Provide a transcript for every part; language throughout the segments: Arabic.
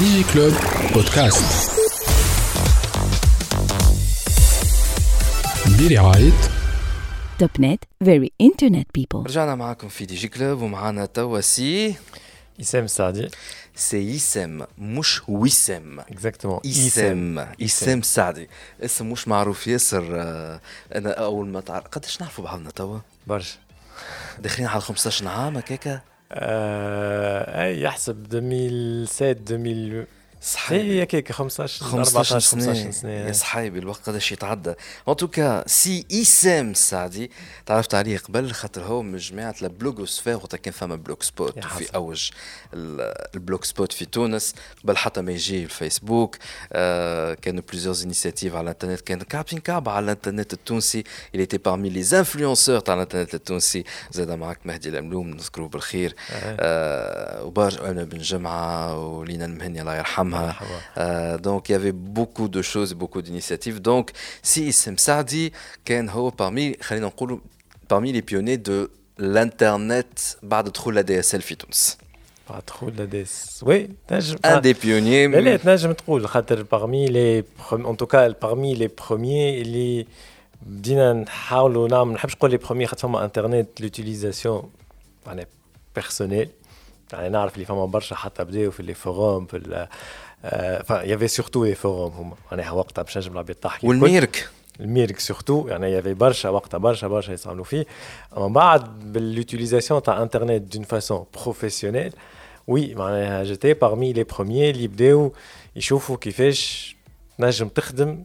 ديجي كلوب بودكاست برعاية توب نت very internet people رجعنا معاكم في دي جي كلوب ومعانا توا سي اسام السعدي سي اسم مش وسام اكزاكتومون اسم اسم سعدي اسم مش معروف ياسر أنا اول ما تعرف قداش نعرفوا بعضنا توا برشا داخلين على 15 عام هكاكا آه يحسب 2007 2000 صحيح. هي هكاك 15 15 14 سنة. 15 سنه يا إيه. صحيبي الوقت قداش يتعدى en tout cas سي اسام السعدي تعرفت عليه قبل خاطر هو من جماعة ال blogosphère وقت كان فما Blogspot يا في. أوج ال- ال Blogspot في تونس قبل حتى ما يجي الفيسبوك. آه كانوا plusieurs initiatives على الإنترنت. كان كعبين كعب على الإنترنت التونسي. Il était parmi les influenceurs تاع الإنترنت التونسي. زاد معك مهدي الأملوم نذكروه بالخير. آه. وبرشا أنا بن جمعة ولينا المهني الله يرحمها مرحبا. Euh, donc il y avait beaucoup de choses, beaucoup d'initiatives. Donc si Issem Saadi كان هو parmi خلينا نقولوا parmi les pionniers de l'internet بعد دخول لا دي اس ال في تونس. بعد دخول لديس وي تنجم Un des pionniers. لا لا تنجم تقول خاطر parmi les en tout cas parmi les premiers اللي بدينا نحاولوا نعمل ما نحبش نقول لي بروميي خاطر فما انترنت لوتيليزاسيون معناها بيرسونيل يعني نعرف اللي فما برشا حتى بداو في لي فوروم في y avait surtout les forums هما. معناها وقتها باش نجم العباد تحكي. والميرك. الميرك سورتو يعني يافي برشا وقتها برشا برشا يستعملوا فيه. ومن بعد باليوتيليزاسيون تاع انترنت دون فاسون بروفيسيونيل وي معناها جيتي بارمي لي بروميي اللي بداو يشوفوا كيفاش تنجم تخدم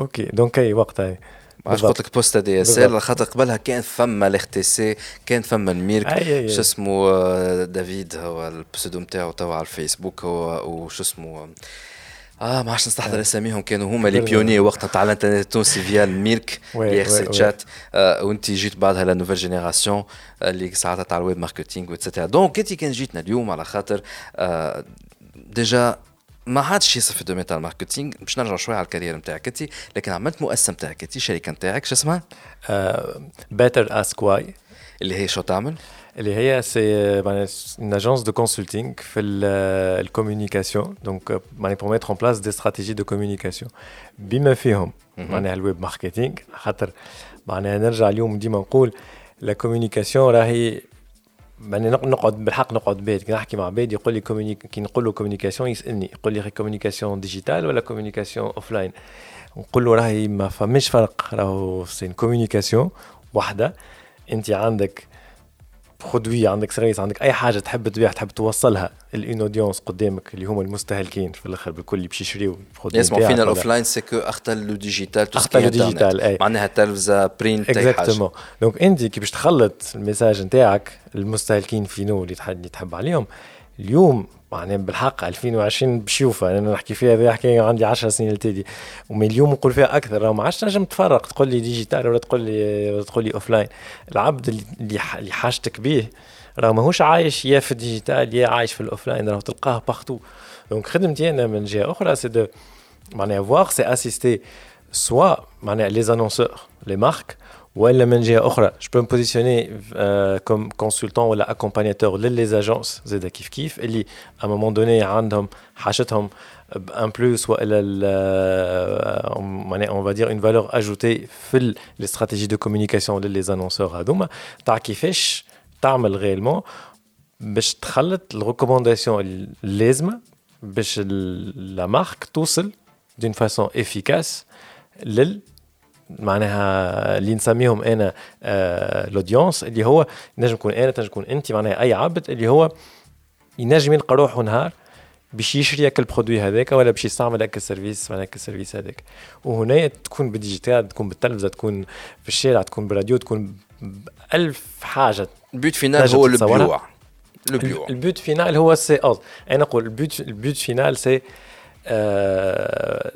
أوكي دونك أي وقتها بالضبط. قلت لك بوست دي اس. ال خاطر قبلها كان ثما الاخ تي سي كان ثما الميرك. شو اسمه دافيد هو البسودو نتاعو توا على الفيسبوك هو وشو اسمه آه ما عادش نستحضر أساميهم كانوا هما لي. بيوني وقتها تاع الانترنت التونسي فيا الميرك وي- وي. تشات آه، وانت جيت بعدها لا نوفيل جينيراسيون اللي ساعتها تاع الويب ماركتينغ وإتسيتيرا دونك انت كان جيتنا اليوم على خاطر آه، déjà ما عادش ياسر في ال domaine تاع ال marketing باش نرجع شوية على ال carrière نتاعك انت لكن عملت مؤسسة نتاعك انت الشركة نتاعك شو اسمها؟ Better Ask Why اللي هي شو تعمل؟ اللي هي c'est une agence de consulting في ال- ال communication donc معني pour mettre en place des stratégies de communication. بما فيهم معناها ال web marketing خاطر معناها نرجع اليوم ديما نقول la communication راهي معني نق- نقعد بالحق نقعد بيت. كي نحكي مع بيت يقول لي كي نقول له كوميونيكاسيون يسألني. يقول لي كوميونيكاسيون ديجيتال ولا كوميونيكاسيون اوف لاين نقول له راهي ما فماش فرق. راهو سي كوميونيكاسيون واحدة. انت عندك برودوي عندك سيرفيس عندك أي حاجة تحب تبيع تحب توصلها. الاون اودينس قدامك اللي هما المستهلكين في الآخر بالكل اللي باش يشريو البرودوي يسمعوا نتاعك فينا الاوف لاين سي كو أختل لو ديجيتال تو أخطر لو ديجيتال، أي. معناها تلفزة برينت أي حاجة. اكزاكتومون donc انت كي باش تخلط ال message نتاعك المستهلكين فينو اللي تحب عليهم اليوم معناها بالحق 2020 بشوفها أنا نحكي فيها هذه حكاية عندي 10 سنين التالي ومن اليوم نقول فيها أكثر راه ما عادش نجم تفرق تقول لي digital ولا تقول لي ولا تقول لي offline العبد اللي- حاجتك بيه راه ماهوش عايش يا في ال digital يا عايش في ال offline راه تلقاه partout donc خدمتي أنا من جهة أخرى c'est de معناها voir c'est assister سوا معناها لي انونسور لي مارك ولا من جهه اخرى جو بو بوزيسيوني كوم كونسلتون ولا اكومبانياتور للي زاجونس زاد كيف كيف اللي ا مومون دوني عندهم حاجتهم بان بلوس والا ال- معناها اون فا دير اون فالور اجوتي في لي استراتيجي دو كوميونيكاسيون للي زانونسور هذوما تاع كيفاش تعمل غيلمون باش تخلط الريكومونداسيون اللازمه باش ال- لا مارك توصل دون فاسون افيكاس لل معناها اللي نسميهم أنا آه ال audience اللي هو نجم يكون أنا تنجم يكون انت معناها أي عبد اللي هو ينجم يلقى روحه نهار باش يشري هاك ال produit هذاك ولا باش يستعمل هاك ال service معناها ال service هذاك. وهنا تكون بال digital تكون بالتلفزة تكون في الشارع تكون بالراديو تكون بألف حاجة ال but final هو؟ البيوع ال but final هو c'est أنا نقول ال but ال but final c'est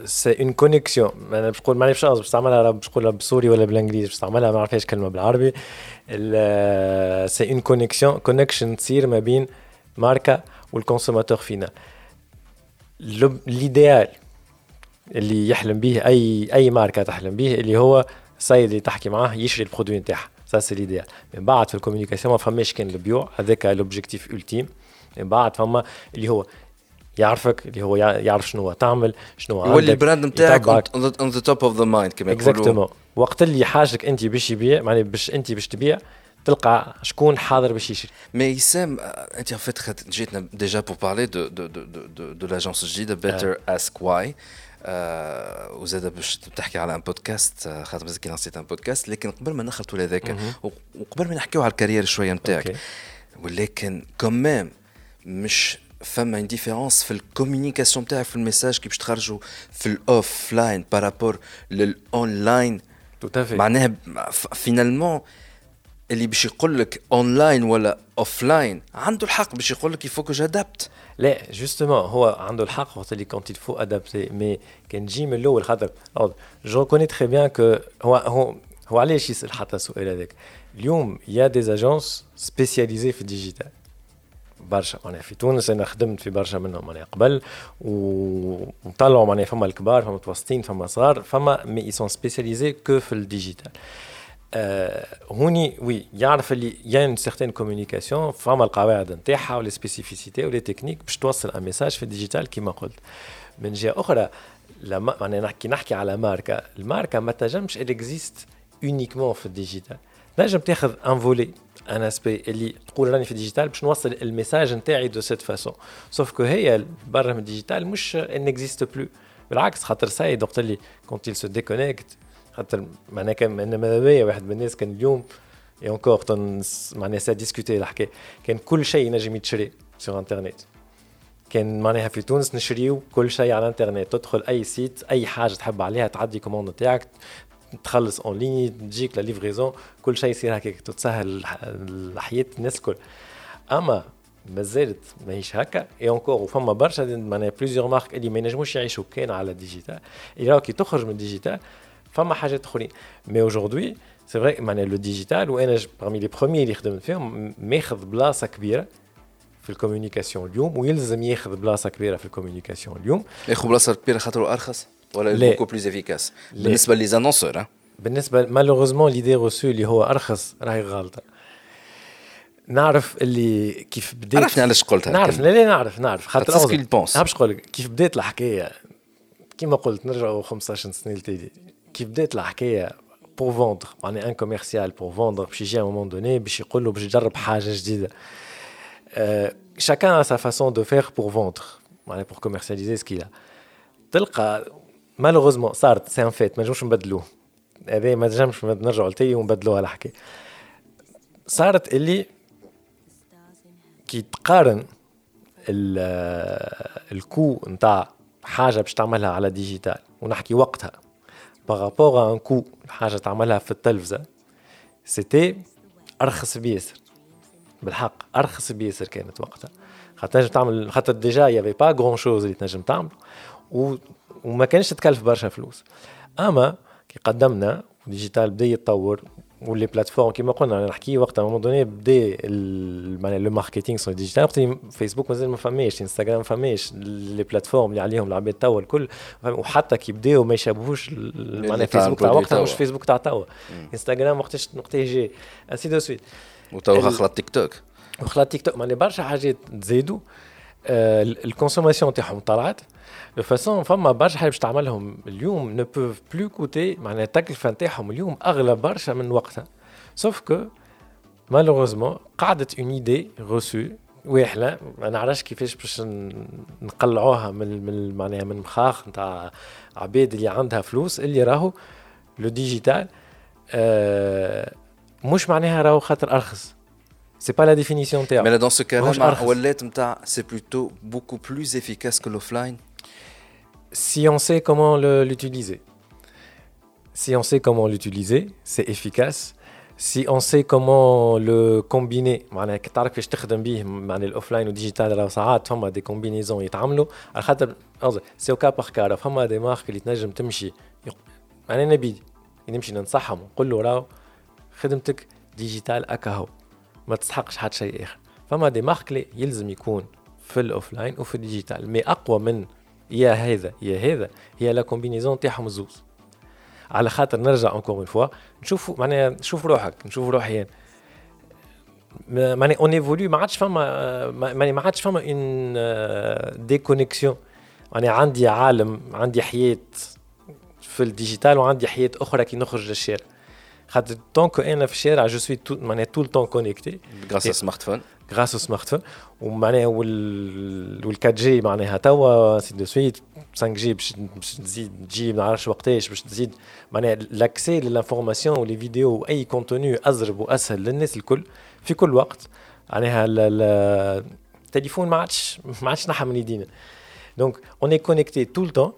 c'est une connexion أنا باش نقول ماني باش باش تعملها باش نقولها بالسوري ولا بالإنجليزي باش تعملها ما نعرفهاش كلمة بالعربي. c'est une connexion connection تصير ما بين ماركة وال consommateur final. l'idéal اللي يحلم به أي أي ماركة تحلم به اللي هو السيد اللي تحكي معاه يشري ال produit نتاعها ça c'est l'idéal من بعد في ال communication ما فماش كان البيوع هذاك l'objectif ultime من بعد فما اللي هو يعرفك اللي هو يعرف شنو تعمل شنو عندك يولي ال brand نتاعك on the top of the mind كما يقولوا. exactement وقت اللي حاجتك انت باش يبيع معناها باش انت باش تبيع تلقى شكون حاضر باش يشري. mais يسام انت en fait جيتنا déjà pour parler de de de de de l'agence الجديده Better Ask Why وزاد باش تحكي على un podcast خاطر مازال لانسيت un podcast لكن قبل ما نخلطوا لهذاك وقبل ما نحكيو على الكارير شوية نتاعك ولكن كومام مش فما ان ديفيرونس في الكوميونيكاسيون نتاعك في الميساج كي باش تخرجوا في الاوف لاين بارابور للاونلاين معناها فينالمون اللي باش يقول لك اونلاين ولا اوف لاين عنده الحق باش يقول لك يفوك جادابت لا جوستومون هو عنده الحق وقت اللي كونت الفو ادابتي مي كان تجي من الاول خاطر جو كوني تري بيان كو هو هو هو علاش يسال حتى السؤال هذاك اليوم يا دي اجونس سبيسياليزي في الديجيتال برشا معناها في تونس أنا خدمت في برشا منهم معناها قبل ونطلعوا معناها فما الكبار فما متوسطين فما صغار فما mais ils sont spécialisés que في ال digital آه هوني oui يعرف اللي il y a une certaine communication فما القواعد نتاعها و les spécificités و les techniques باش توصل un message في ال digital كيما قلت. من جهة أخرى لما معناها نحكي نحكي على ماركة الماركة ما تنجمش existe uniquement في ال digital تنجم تاخذ un volet un aspect اللي تقول راني في ال digital باش نوصل ال message نتاعي de cette façon sauf que هي برا من مش n'existe plus بالعكس خاطر ça y est وقت اللي quand il se déconnecte خاطر معناها كان ماذا بيا واحد من الناس كان اليوم et encore معناها ça discutait الحكاية كان كل شيء ينجم يتشري sur internet كان معناها في تونس نشريو كل شيء على الانترنت تدخل اي site اي حاجة تحب عليها تعدي commande نتاعك تخلص en ligne تجيك livraison كل شيء يصير هكاك تتسهل الحياة الناس الكل. أما مازالت ماهيش هكا et encore وفما برشا معناها plusieurs marques اللي ما ينجموش يعيشوا كان على ال digital اللي كي تخرج من ال digital فما حاجات أخرين. mais aujourd'hui c'est vrai معناها le digital وأنا parmi les premiers اللي خدمت فيهم ماخذ بلاصة كبيرة في ال communication اليوم ويلزم ياخذ بلاصة كبيرة في ال communication اليوم. ياخذ بلاصة كبيرة خاطر أرخص؟ ولا beaucoup plus efficace بالنسبة les annonceurs بالنسبة malheureusement l'idée reçue اللي هو أرخص راهي غالطه نعرف اللي كيف بديت عرفني علاش قلتها نعرف لا لا نعرف نعرف. خاطر باش نقول كيف بديت الحكاية. كيما قلت نرجعوا 15 سنة لتالي. كيف بدات الحكاية pour vendre معناها un commercial pour vendre باش يجي moment donné باش يقول له باش يجرب حاجة جديدة. chacun sa façon de faire pour vendre معناها pour commercialiser ce qu'il a تلقى malheureusement صارت c'est un fait ما نجموش نبدلوه. هذا ما نجمش نرجعوا لتي ونبدلوها الحكاية صارت اللي كي تقارن ال coût نتاع حاجة باش تعملها على digital ونحكي وقتها par rapport un coût حاجة تعملها في التلفزة c'était أرخص بياسر بالحق أرخص بياسر كانت وقتها. خاطر تنجم تعمل خاطر déjà y avait pas grand chose اللي تنجم تعمل. وما كانش تكلف برشا فلوس. أما كي قدمنا digital بدا يتطور و les plateformes كيما قلنا نحكي وقت moment donné بدا معناها le marketing sur digital وقت فيسبوك مازال ما فماش انستغرام ما فماش les plateformes اللي عليهم العباد توا الكل. وحتى كي بداو ما يشابهوش معناها فيسبوك تاع وقتها مش فيسبوك تاع توا. انستغرام وقتاش وقتها جي aussi de suite وتوا خلط تيك توك وخلط تيك توك معناها برشا حاجات تزيدوا ال consommation تاعهم طلعت. de façon فما برشا حاجات باش تعملهم اليوم ne peuvent plus coûter معناها التكلفه نتاعهم اليوم اغلى برشا من وقتها sauf que malheureusement قعدت une idée reçue واحلة ما نعرفش كيفاش باش نقلعوها من من معناها من مخاخ نتاع عباد اللي عندها فلوس اللي راهو لو ديجيتال آه مش معناها راهو خاطر ارخص C'est pas la définition تاعو. Mais là, dans ce cas-là, wallet c'est plutôt beaucoup plus efficace que l'offline. Si on sait comment l'utiliser. Si on sait comment l'utiliser, c'est efficace. si on sait comment le combiner معناها كي تعرف كيفاش تخدم به معناها الاوفلاين والديجيتال راه ساعات فما دي كومبينيزون يتعملوا على خاطر قصدي سي كا باغ كا فما دي مارك اللي تنجم تمشي انا نبي نمشي ننصحهم نقول له راهو خدمتك ديجيتال اكا هو ما تستحقش حتى شيء اخر فما دي مارك يلزم يكون في الاوفلاين وفي الديجيتال مي اقوى من يا هذا يا هذا هي la combinaison تاعهم الزوز. على خاطر نرجع encore une fois نشوفوا معناها نشوف روحك نشوف روحي معناها on évolue ما عادش فما معناها ما عادش فما une déconnexion معناها عندي عالم عندي حياة في ال digital وعندي حياة أخرى كي نخرج للشارع. خاطر tant que أنا في الشارع je suis معناها tout le temps connecté grâce smartphone grâce smartphone ومعناها وال وال 4 G معناها توا c'est de suite 5 G باش تزيد تجي ما نعرفش وقتاش باش تزيد معناها l'accès لل information و les vidéos et contenu ازرب واسهل للناس الكل في كل وقت معناها التليفون ما عادش ما عادش نحى من يدينا donc on est connecté tout le temps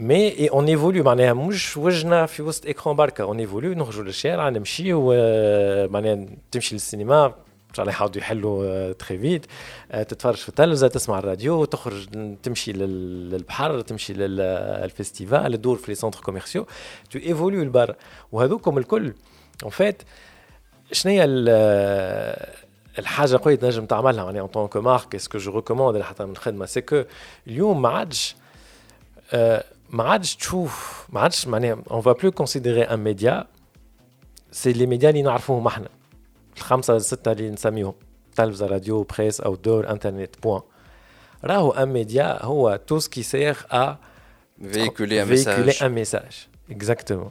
mais on évolue معناها مش وجنا في وسط écran بركه on évolue نخرجوا للشارع نمشي معناها تمشي للسينما ان شاء الله يحاولوا يحلوا très vite تتفرج في التلفزة تسمع الراديو تخرج تمشي للبحر تمشي لل festival تدور في les centres commerciaux tu évolues لبرا. وهذوكم الكل en fait شنو هي الحاجة قوية تنجم تعملها؟ يعني en tant que marque est-ce que je recommande حتى من الخدمة. c'est que اليوم ما عادش ما عادش تشوف ما عادش معناها on va plus considérer un média c'est les médias اللي نعرفوهم إحنا. الخمسه ستة اللي نسميهم. تلفزه راديو presse outdoor internet point. راهو un média هو tout ce qui sert à véhiculer un message un message exactement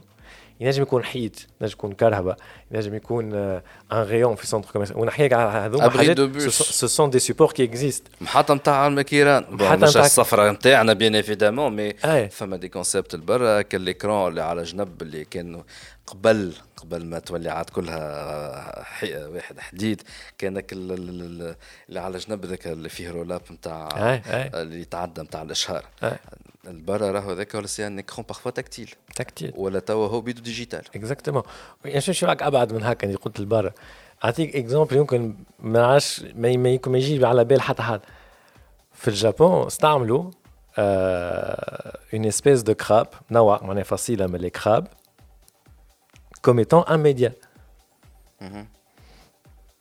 ينجم يكون حيط ينجم يكون كرهبه ينجم يكون un rayon في centre commercial ونحكي على هذوما حاجات ce sont des supports qui existent محطة نتاع المكيران محطة مش الصفرة نتاعنا bien évidemment mais فما des concepts البرا كال les écrans اللي على جنب اللي كانوا قبل قبل ما تولي عاد كلها حي... واحد حديد. كانك اللي على جنب ذاك اللي فيه roll-up نتاع اللي يتعدى نتاع الأشهار. البرا راهو هذاك ولا c'est un écran parfois tactile tactile ولا توا هو بيدو digital. exactement شو رايك ابعد من هكا اللي قلت البرا أعطيك exemple يمكن ما عادش ما يجي على بال حتى حد. في الجابون استعملوا une espèce de crabe نوع معناها فصيلة من ال crabe. Comme étant un média.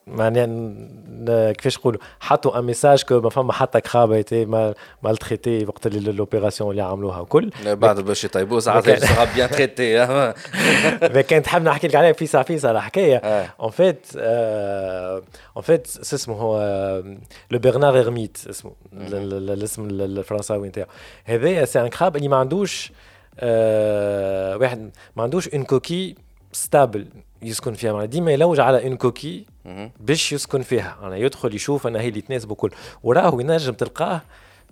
معناها كيفاش نقولوا حطوا un message que ما فما حتى crabe a été mal traité وقت l'opération اللي عملوها وكل بعد باش يطيبوا ساعات sera bien traité ما كان تحب نحكي لك عليها فيسع فيسع الحكاية en fait en fait اسمه هو le bernard l'ermite اسمه الاسم الفرنساوي نتاعو هذايا c'est un crabe اللي ما عندوش واحد ما عندوش une coquille stable يسكن فيها معناها. ديما يلوج على une coquille باش يسكن فيها. أنا يدخل يشوف أنا هي اللي تناسبه كل وراهو ينجم تلقاه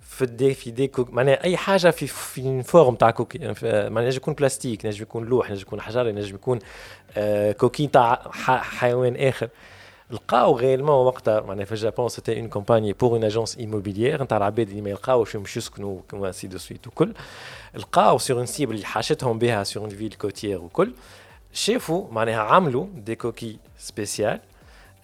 في دي في دي كوك معناها أي حاجة في في forme تاع coquille معناها ينجم يكون بلاستيك ينجم يكون لوح ينجم يكون حجر ينجم يكون آه coquille تاع حيوان آخر. لقاو réellement وقتها معناها في الجابون c'était une campagne pour une agence immobilière نتاع العباد اللي ما يلقاوش فيهم يسكنوا كما c'est de suite وكل. لقاو sur une cible اللي حاشتهم بها sur une ville côtière وكل. شافوا معناها عملوا des coquilles spéciales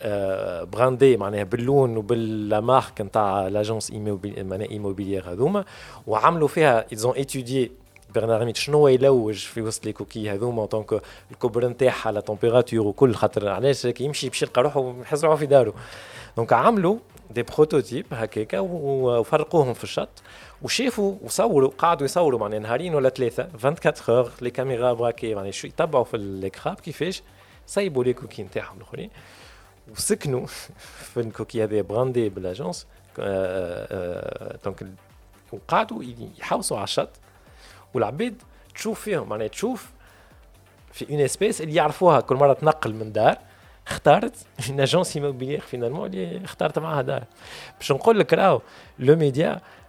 آه brandées معناها باللون وبال marque نتاع l'agence معناها immobilière هذوما وعملوا فيها ils ont étudié bernard l'ermite شنو يلوج في وسط les coquilles هذوما donc الكبر نتاعها la température وكل خاطر علاش يمشي باش يلقى روحه يحس روحه في داره donc عملوا des prototypes هكاكا وفرقوهم في الشط. وشافوا وصوروا قعدوا يصوروا معناها نهارين ولا ثلاثة 24 heures les caméras braquées معناها شو يتبعوا في ال crabe كيفاش؟ صيبوا les coquilles نتاعهم الآخرين. وسكنوا في الكوكي هذه brandées بال agence donc وقعدوا يحوسوا على الشط. والعباد تشوف فيهم معناها تشوف في une espèce اللي يعرفوها كل مرة تنقل من دار اختارت une agence immobilière finalement اللي اختارت معاها دار. باش نقول لك راهو لو ميديا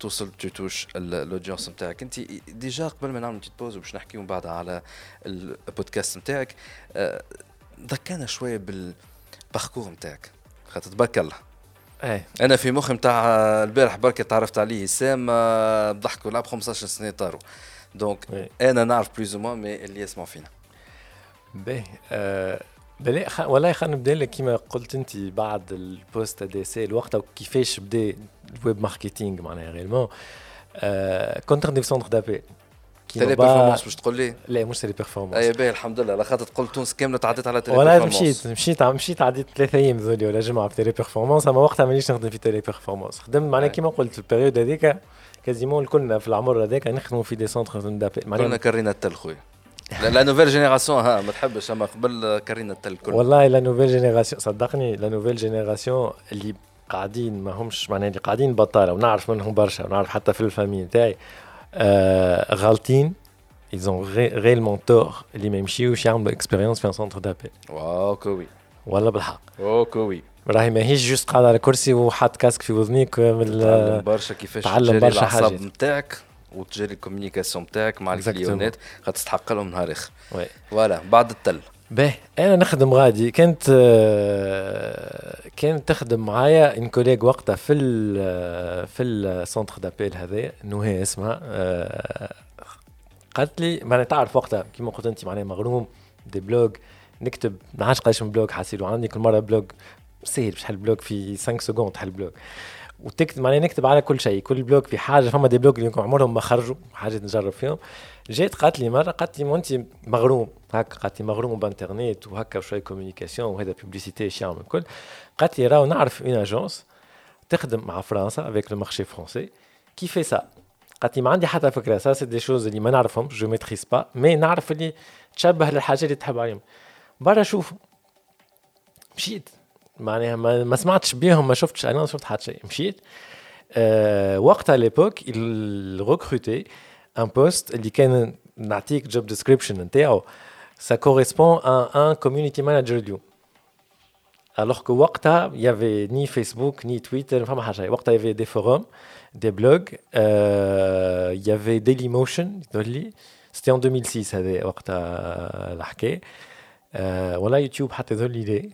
توصل تتوش ال audience نتاعك. انت déjà قبل ما نعمل pause وباش نحكيو من بعد على البودكاست نتاعك آه ذكرنا شوية بال parcours نتاعك. خاطر تبارك الله. إيه. أنا في مخي نتاع البارح بركة تعرفت عليه هشام آه، ضحكوا لعب 15 سنة طاروا. donc oui. أنا نعرف plus ou mais اللي يسمعوا فينا باهي آه بلا خ... والله خلينا نبدا لك كيما قلت انت بعد البوست دي سي الوقت كيفاش بدا ال web marketing معناها réellement آه كنت نخدم في centre d'appel Téléperformance باش تقول لي؟ لا مش Téléperformance أي باهي الحمد لله لا خاطر تقول تونس كاملة تعديت على Télé والله performance مشيت مشيت مشيت عديت ثلاثة أيام ذولي ولا جمعة في Téléperformance أما وقتها مانيش نخدم في Téléperformance خدمت معناها. كيما قلت في ال période هذيك quasiment الكلنا في العمر هذاك نخدموا في des centres d'appel كلنا كرينا التل خويا. لا, nouvelle génération ها ما تحبش أما قبل كرينا التل كل والله لا nouvelle génération صدقني لا nouvelle génération اللي قاعدين ما همش معناها اللي قاعدين بطالة ونعرف منهم برشا ونعرف حتى في ال famille نتاعي. آه غالطين ils ont réellement tort اللي ما يمشيوش يعملوا expérience في centre d'appel waouh quoi والله بالحق. waouh quoi راهي ماهيش juste قاعد على كرسي وحاط casque في وذنيك من تعلم برشا كيفاش تعلم برشا حاجات. نتاعك. وتجري ال communication نتاعك مع. الكليونات خاطر تستحق لهم نهار اخر. voilà بعد التل. باهي. أنا نخدم غادي. كانت آه، كانت تخدم معايا une collègue وقتها في ال في ال centre d'appel هذا نهى اسمها آه، قالت لي معناها تعرف وقتها كيما قلت أنت معناها مغروم des blogs نكتب ما عادش قداش من blog حاسيلو عندي كل مرة blog سهل باش تحل blog في 5 secondes تحل blog وتكتب معناها نكتب على كل شيء. كل blog في حاجة فما des blogs اللي عمرهم ما خرجوا حاجات نجرب فيهم. جيت قالت لي مرة قالت لي ما انت مغروم. هكا قالت لي مغروم بانترنت وهكا وشويه communication وهذا publicité إيش يعمل الكل. قالت لي راهو نعرف une agence تخدم مع فرنسا avec le marché français qui fait ça قالت لي ما عندي حتى فكرة. ça c'est des choses اللي ما نعرفهم je maîtrise pas mais نعرف اللي تشبه للحاجات اللي تحب عليهم. برا شوف مشيت. معناها ما, ما سمعتش بيهم ما شفتش انا ما شفت حتى شيء مشيت أه وقتها ليبوك ريكروتي ان بوست اللي كان نعطيك جوب ديسكريبشن نتاعو ça correspond à un community manager اليوم alors que وقتها il y avait ni Facebook ni Twitter فما حاجه وقتها il y avait des forums des blogs euh, il y avait Dailymotion يقول لي c'était en 2006 هذا وقتها الحكايه euh, ولا يوتيوب حتى يظهر لي ليه مازال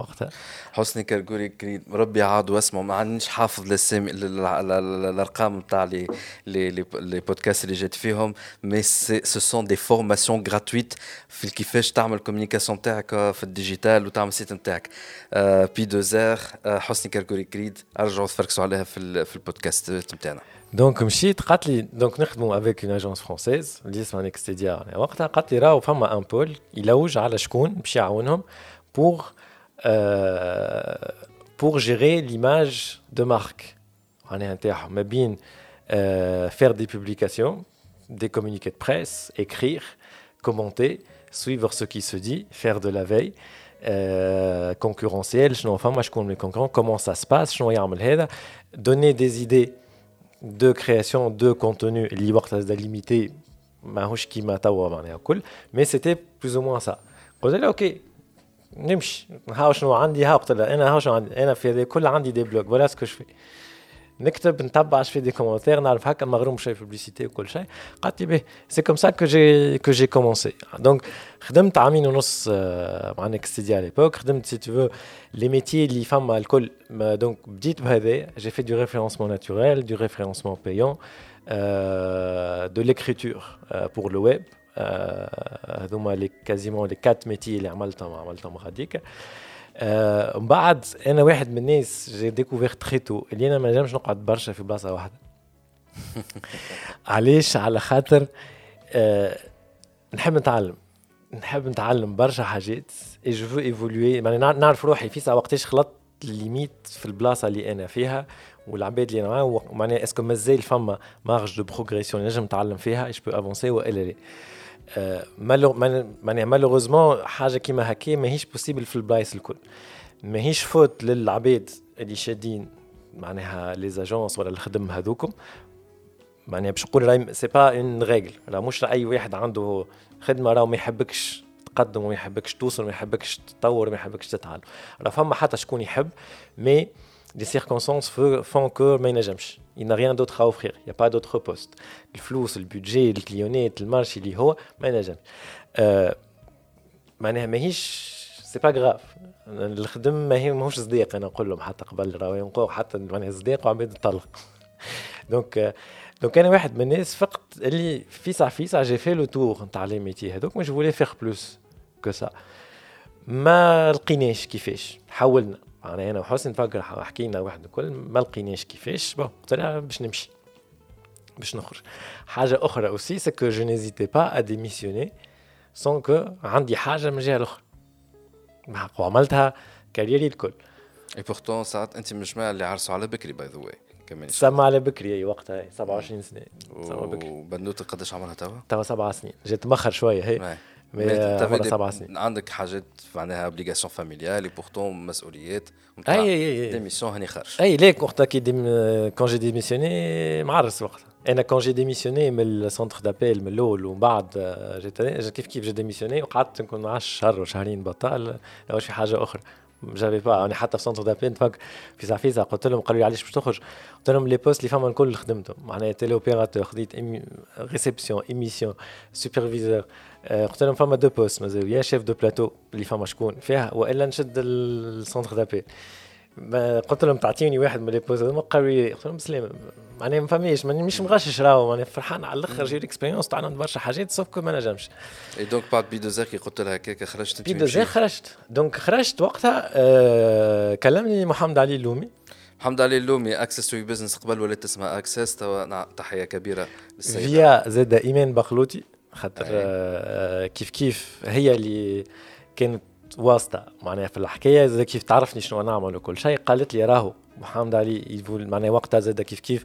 وقتها. حسني كركوري كريد ربي عاد واسمه ما عنديش حافظ ال- الارقام نتاع لي لي لي بودكاست اللي جيت فيهم. مي سو سون دي فورماسيون غراتويت في كيفاش تعمل كوميونيكاسيون تاعك في الديجيتال وتعمل سيت نتاعك بي دو زير حسني كركوري كريد أرجعوا تفركسوا عليها في في البودكاست نتاعنا دونك مشيت قالت لي دونك نخدموا افيك اون اجونس فرونسيز اللي اسمها نيكستيديا وقتها قالت لي راهو فما ان بول يلوج على شكون؟ باش يعاونهم بور Euh, pour gérer l'image de marque. On est bien euh, faire des publications, des communiqués de presse, écrire, commenter, suivre ce qui se dit, faire de la veille. Euh, concurrentiel, enfin, moi je connais mes concurrents, comment ça se passe, je suis donner des idées de création de contenu libre, limité, mais c'était plus ou moins ça. ok, نمشي هاو شنو عندي ها قلت لها انا هاو شنو عندي انا في هذا الكل عندي دي بلوك ولا سكو في نكتب نتبع في دي كومنتير نعرف هكا مغروم شويه بوبليسيتي وكل شيء قالت لي به سي كوم سا كو جي كو جي كومونسي دونك خدمت عامين ونص آه، مع نيكستيديا على ليبوك خدمت سي تو لي ميتي اللي فما الكل ما- دونك بديت بهذا جي في دو ريفيرونسمون ناتوريل دو ريفيرونسمون بايون دو ليكريتور بور لو ويب هذوما les quasiment les quatre métiers اللي عملتهم عملتهم غاديك. آه، من بعد أنا واحد من الناس j'ai découvert très tôt اللي أنا ما نجمش نقعد برشا في بلاصة واحدة. علاش؟ على خاطر آه، نحب نتعلم. نحب نتعلم برشا حاجات et je veux évoluer ماني نعرف روحي. في ساعة وقتاش خلطت ال limite في البلاصة اللي أنا فيها والعباد اللي أنا معاهم؟ معناها est-ce que مازال فما marge de progression نجم نتعلم فيها et je peux avancer والا لا معناها malheureusement حاجة كيما هكا ماهيش possible في البلايص الكل. ماهيش faute للعباد اللي شادين معناها les agences ولا الخدم هذوكم. معناها باش نقول راهي c'est pas une règle راه مش أي واحد عنده خدمة راه ما يحبكش تقدم وما يحبكش توصل وما يحبكش تطور وما يحبكش تتعلم. راه فما حتى شكون يحب مي les circonstances font que il n'a rien d'autre à offrir. Il n'y a pas d'autre poste. البودجي الكليونات المارشي اللي هو ما ينجمش أه معناها ماهيش سي با غراف الخدم ماهي ماهوش صديق. أنا نقول لهم حتى قبل راهو ينقوا حتى معناها صديق وعباد تطلق دونك دونك أنا واحد من الناس فقط اللي فيسع فيسع جي في لو تور نتاع لي ميتي هذوك. مش فولي فيغ بلوس que ça ما لقيناش كيفاش. حاولنا. يعني أنا وحسن نفكر حكينا واحد الكل ما لقيناش كيفاش bon قلت لها باش نمشي باش نخرج. حاجة أخرى aussi c'est que je n'hésitais pas à démissionner sans que عندي حاجة من الجهه الأخرى. وعملتها carrière ي الكل. et pourtant ساعات انت من الجماعه اللي عرسوا على بكري by the way كمان سما على بكري أي وقتها 27 سنة. سما بكري. وبنوته قداش عمرها توا؟ توا سبع سنين. جيت مخر شوية هي. mais سبع سنين عندك حاجات معناها obligations familiales et pourtant مسؤوليات. أي أي أي démission هاني خارج. أي ليك وقتها كي ديم quand j'ai démissionné معرس وقتها. أنا quand j'ai démissionné من ال centre d'appel من الأول ومن بعد جيت كيف كيف j'ai démissionné وقعدت نكون 10 شهر وشهرين بطال واش في حاجة أخرى. j'avais pas أنا حتى في centre d'appel نتفكر في سافيزا قلت لهم قالوا لي علاش باش تخرج؟ قلت لهم les postes اللي فما الكل خدمتهم. معناها téléopérateur خديت réception émission superviseur قلت لهم فما deux postes مازال يا chef de plateau اللي فما شكون فيها وإلا نشد ال centre d'appel قلت لهم تعطيني واحد من les postes هذوما قالوا لي قلت لهم بسلام معناها ما فماش مش مغشش راهو معناها فرحان على الأخر j'ai expérience تعلمت برشا حاجات sauf que ما نجمش et donc بعد بي دوزير كي قلت لها هكاك خرجت بي دوزير خرجت. donc خرجت وقتها آه كلمني محمد علي اللومي. محمد علي اللومي Access to Business قبل ولات اسمها Access توا تحية كبيرة للسيدة. فيا زاد ايمان بخلوتي خاطر آه كيف كيف هي اللي كانت واسطة. معناها في الحكاية زاد كيف تعرفني شنو نعمل وكل شيء. قالت لي راهو محمد علي يقول معناها وقتها زاد كيف كيف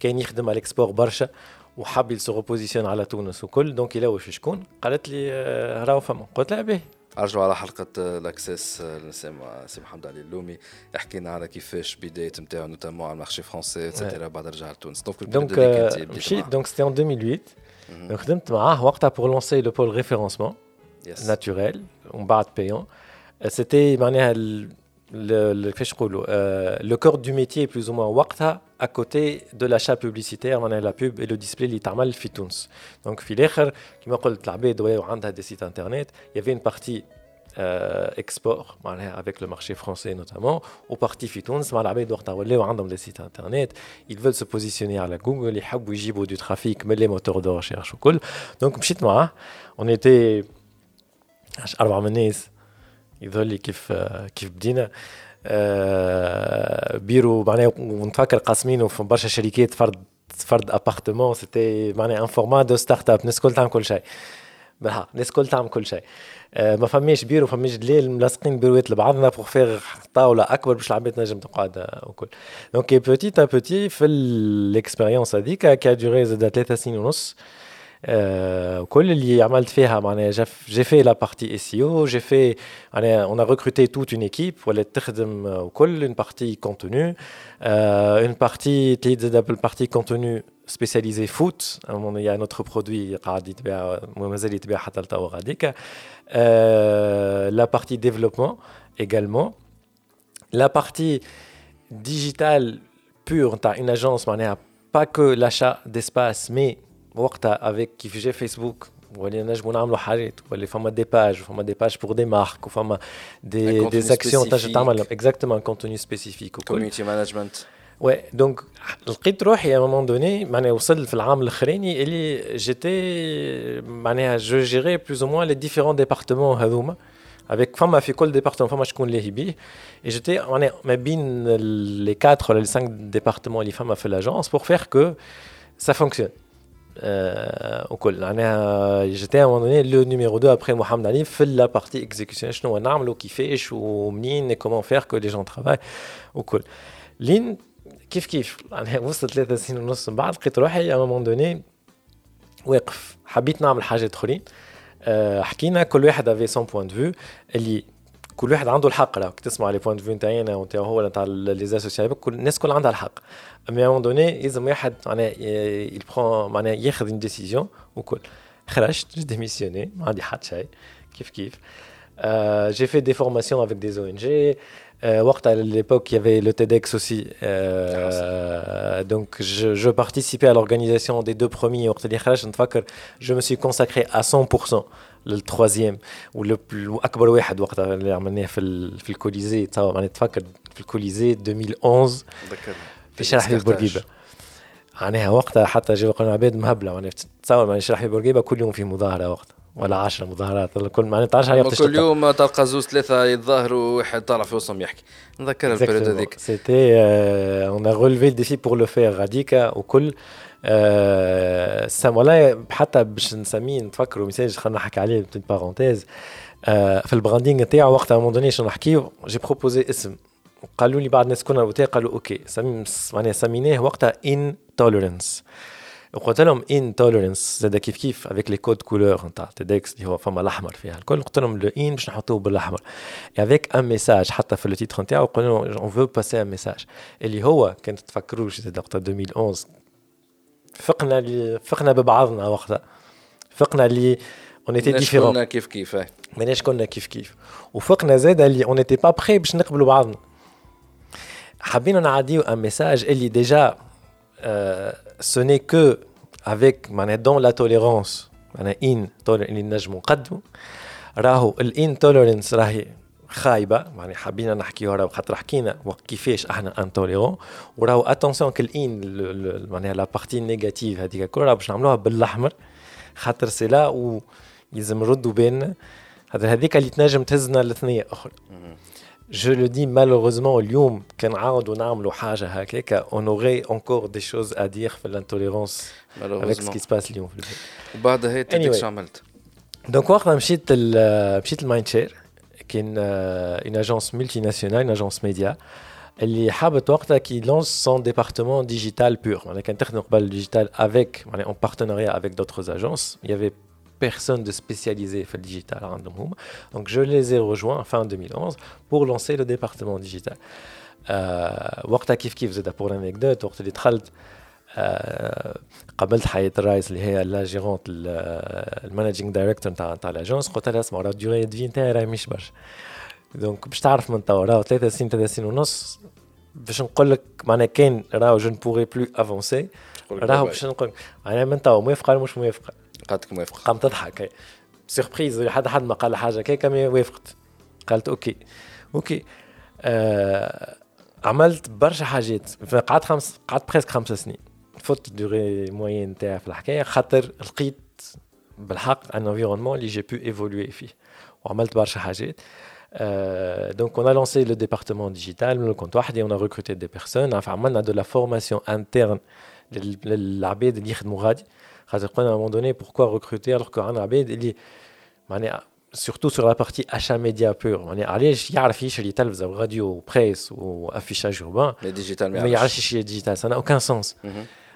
كان يخدم على ال export برشا وحب ي se positionne على تونس وكل. donc يلوج في شكون؟ قالت لي راهو فما. قلت لها باهي ارجعوا على حلقة ال Access سي محمد علي اللومي حكينا على كيفاش بدايه نتاعو notamment على ال marché français et cetera بعد رجع لتونس. donc مشيت. donc c'était en 2008 donc خدمت معاه وقتها بور لونسي لو بول ريفيرونسمون ناتوريل ومن بعد بايون سيتي معناها كيفاش نقولوا لو كور دو ميتي بلوز او موان وقتها à côté de l'achat publicitaire معناها لا بوب et le display اللي تعمل في تونس دونك في الاخر كما قلت العباد وعندها دي سيت انترنت y avait une partie euh, export معناها avec le marché français notamment وبارتي في تونس مع العباد وقتها ولاو عندهم دي سيت انترنت ils veulent se positionner على جوجل يحبوا يجيبوا دو ترافيك من لي موتور دو ريشيرش وكل دونك مشيت معاه on était أربعة من الناس يظهر لي كيف كيف بدينا. بيرو معناها ونتفكر قاسمينه في برشا شركات فرد فرد ابارتمون سيتي معناها ان فورما دو ستارت اب الناس الكل تعمل كل شيء. بالحق الناس الكل تعمل كل شيء. ما فماش بيرو فماش دليل ملاصقين بيروات لبعضنا pour faire طاولة أكبر باش العباد تنجم تقعد وكل. donc petit à petit في ال expérience هذيك qui a duré زاد ثلاثة سنين ونص كل اللي عملت فيها معناها جي في لا بارتي اس او جي في معناها اون ريكروتي توت اون ايكيب ولات تخدم وكل اون بارتي كونتوني اون بارتي تليد زاد بالبارتي كونتوني سبيسياليزي فوت يا نوتر برودوي قاعد يتباع مازال يتباع حتى لتوا غاديك لا بارتي ديفلوبمون également la partie digitale pure نتاع une agence معناها pas que l'achat d'espace mais وقتها افيك كيف جا فيسبوك ولي نجموا نعملوا حاجات ولي فما دي باج وفما دي باج بور دي مارك وفما دي دي زاكسيون تنجم تعمل اكزاكتومون كونتوني سبيسيفيك كوميونيتي مانجمنت وي دونك لقيت روحي ا مومون دوني معناها وصل في العام الاخراني اللي جيتي معناها جو جيري بلوز او موان لي ديفيرون ديبارتمون هذوما avec فما في كل ديبارتمون فما شكون اللي بيه et j'étais معناها ما بين les 4 ولا les 5 départements اللي فما في لاجونس pour faire que ça fonctionne Euh, وكل معناها جيتي ا دوني لو نيميرو 2 ابري محمد علي في لا بارتي اكزيكسيون شنو نعملوا كيفاش ومنين كومون فير كو لي جون ترافاي وكل لين كيف كيف معناها وصلت ثلاثة سنين ونص من بعد لقيت روحي ا مومون دوني واقف حبيت نعمل حاجات اخرين أه حكينا كل واحد افي سون بوان دو فيو اللي كل واحد عنده الحق راه تسمع لي بوان دو فيو نتاعنا ونتاع هو نتاع لي زاسوسياسيون كل الناس كل عندها الحق مي اون دوني لازم واحد معناها يبخون معناها ياخذ اون ديسيزيون وكل خرجت ديميسيوني ما عندي حد شيء كيف كيف جي في دي فورماسيون افيك دي او ان جي وقت à l'époque il y avait le TEDx aussi euh, donc je, je participais à l'organisation des deux premiers وقت اللي خرجت نتفكر je me suis consacré à 100% للتروازيام وأكبر واحد وقتها اللي عملناه في في الكوليزي. تصور نتفكر في الكوليزي 2011 في شرح بورقيبه معناها وقتها حتى جاوا قالوا عباد مهبلة معناها تصور معناها شرح بورقيبه كل يوم في مظاهرة وقتها ولا 10 مظاهرات كل معناها تعرفش عليها كل يوم تلقى زوز ثلاثة يتظاهروا واحد طالع في وسطهم يحكي. نذكر البريود هذيك. سيتي اون رولفي الديفي بور لو فير غاديكا وكل أه والله حتى باش نسميه نتفكروا ميساج خلينا نحكي عليه بتيت بارونتيز أه في البراندينغ نتاعو وقتها مون دوني شنو نحكيو جي بروبوزي اسم. قالوا لي بعض الناس كنا الاوتيل قالوا أوكي. معناها سميناه وقتها ان توليرنس وقلت لهم ان توليرنس زاد كيف كيف؟ افيك لي كود كولور نتاع تيدكس اللي هو فما الأحمر فيها الكل. قلت لهم لو ان باش نحطوه بالأحمر. avec un message حتى في le titre نتاعو قلنا on veut passer un message اللي هو كان تفكروش زاد وقتها 2011 فقنا اللي فقنا ببعضنا وقتها. فقنا اللي on était différents كنا كيف كيف ماناش كنا كيف كيف. وفقنا زاد اللي on était pas prêts باش نقبلوا بعضنا. حابين نعديو un message اللي déjà n'est que avec معناها dans la tolérance معناها in اللي نجموا نقدموا راهو الان توليرنس راهي خايبة يعني حابين نحكيو راهو خاطر حكينا كيفاش أحنا انتوليرون وراهو اتونسيون كالان معناها لا بارتي نيجاتيف هذيك كل راهو باش نعملوها بالاحمر خاطر سي لا و يلزم نردوا بالنا خاطر هذيك اللي تنجم تهزنا الاثنيه أخرى Je le dis malheureusement, اليوم كان عاودوا نعملوا حاجة هكاك aurait encore des choses à dire في ce qui se passe اليوم في البلاد. وبعد هي anyway. شو عملت؟ دونك وقتها مشيت مشيت المايند شير. كان اون اجونس ملتي ناسيونال اون اجونس ميديا اللي حابت وقتها كي لونس سون ديبارتمون ديجيتال بور معناها كان تخدم قبل الديجيتال افيك معناها اون بارتنريا افيك دوتر اجونس يافي personne de spécialisé fait le digital à Donc je les ai rejoints fin 2011 pour lancer le département digital. وقتها كيف كيف زاد بور l'anecdote وقت اللي دخلت قابلت حياة الرايس اللي هي لا جيرونت المانجينغ دايركتور نتاع نتاع لاجونس قلت لها اسمع راه الديوري دي نتاعي راهي مش برشا. دونك باش تعرف من توا راهو ثلاثة سنين ثلاثة سنين ونص باش نقول لك معناها كان راهو جو بوغي بلو افونسي راهو باش نقول معناها من توا موافقة ولا مش موافقة؟ قالت لك موافقة. قامت تضحك. سيربريز حد حد ما قال حاجة كيكا مي وافقت. قالت أوكي. أوكي. آه عملت برشا حاجات. قعدت خمس قعدت بريسك خمس سنين. فوت دوري موين تاعي في الحكايه خاطر لقيت بالحق ان انفيرونمون اللي جي بو ايفولوي فيه وعملت برشا حاجات دونك اون لونسي لو ديبارتمون ديجيتال من كنت وحدي اون ريكروتي دي بيرسون عملنا دو لا فورماسيون انترن للعباد اللي يخدموا غادي خاطر قلنا à un moment donné pourquoi recruter alors qu'عندنا عباد اللي معناها surtout sur la partie achat média pur معناها علاش يعرف يشري تلفزه وراديو وبريس وافيشاج urbain mais digital ما يعرفش يشري ديجيتال ça n'a aucun sens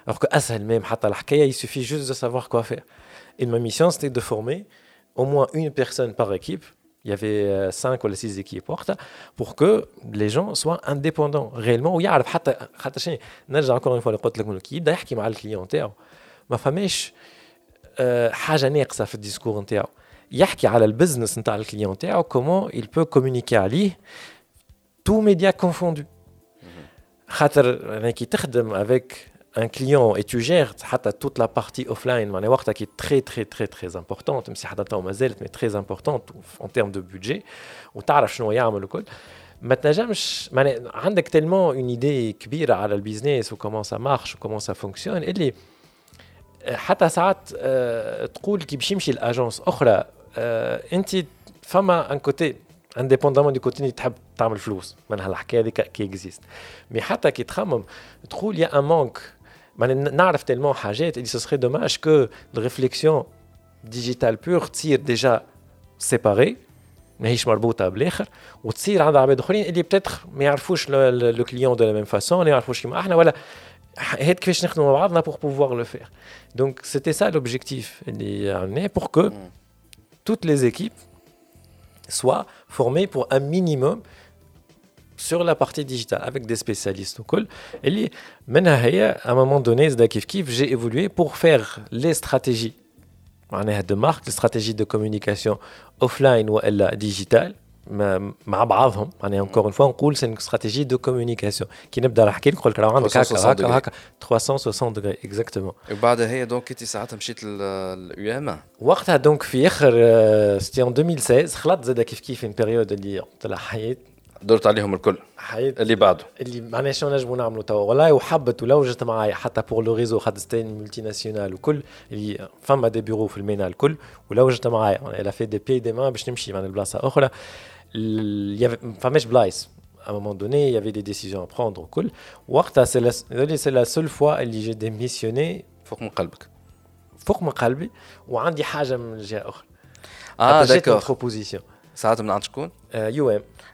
alors que اسهل même حتى الحكايه il suffit juste de savoir quoi faire et ma mission c'était de former au moins une personne par équipe il y avait 5 ou 6 équipes pour que les gens soient indépendants réellement ويعرف حتى حتى شنو نرجع encore une fois اللي قلت لكم كي يبدا يحكي مع الكليون تاعو ما فماش حاجه ناقصه في الديسكور نتاعو يحكي على البزنس نتاع الكليون نتاعو كومون il peut communiquer عليه تو ميديا كونفوندو خاطر انا كي تخدم افيك ان كليون اي تو جير حتى توت لا بارتي اوف لاين معناها وقتها كي تري تري تري تري امبورتونت مش حتى تو مازالت مي تري امبورتونت اون تيرم دو بودجي وتعرف شنو يعمل الكل ما تنجمش معناها عندك تلمون اون ايدي كبيره على البيزنس وكومون سا مارش وكومون سا فونكسيون اللي حتى ساعات تقول كي باش يمشي لاجونس اخرى انت فما ان كوتي انديبوندامون دي كوتي تحب تعمل فلوس من هالحكايه هذيك كي اكزيست مي حتى كي تخمم تقول يا ان مانك معناها نعرف تيلمون حاجات اللي سو سخي دوماج كو الريفليكسيون ديجيتال بور تصير ديجا سيباري ماهيش مربوطه بالاخر وتصير عند عباد اخرين اللي بتاتخ ما يعرفوش لو كليون دو لا ميم فاسون ما يعرفوش كيما احنا ولا هيك كيفاش نخدموا مع بعضنا بور بوفوار لو فير دونك سيتي سا لوبجيكتيف اللي عملناه بور كو toutes les équipes soient formées pour un minimum sur la partie digitale avec des spécialistes au col. Et à un moment donné, j'ai évolué pour faire les stratégies de marque, les stratégies de communication offline ou digitale. مع بعضهم يعني encore une fois نقول c'est une stratégie de communication كي نبدا نحكي لك نقول لك راه عندك هكا هكا هكا 360 دوغري اكزاكتومون وبعدها هي دونك كنت ساعتها مشيت لليو ام وقتها دونك في اخر سيتي ان 2016 خلطت زاد كيف كيف في بيريود اللي طلع حيات دورت عليهم الكل حيد اللي بعده اللي معناها شنو نجموا نعملوا توا والله وحبت ولا وجدت معايا حتى بور لو ريزو خد ستين ملتي ناسيونال وكل اللي فما دي بيرو في المينا الكل ولا وجدت معايا الا في دي بي دي ما باش نمشي من بلاصه اخرى فماش بلايص à un moment donné, il y avait des décisions à prendre وكل وقتها c'est la, c'est la seule fois اللي j'ai démissionné فوق من قلبك فوق من قلبي وعندي حاجه من جهه اخرى اه داكور بروبوزيسيون ساعتها من عند شكون؟ يو ام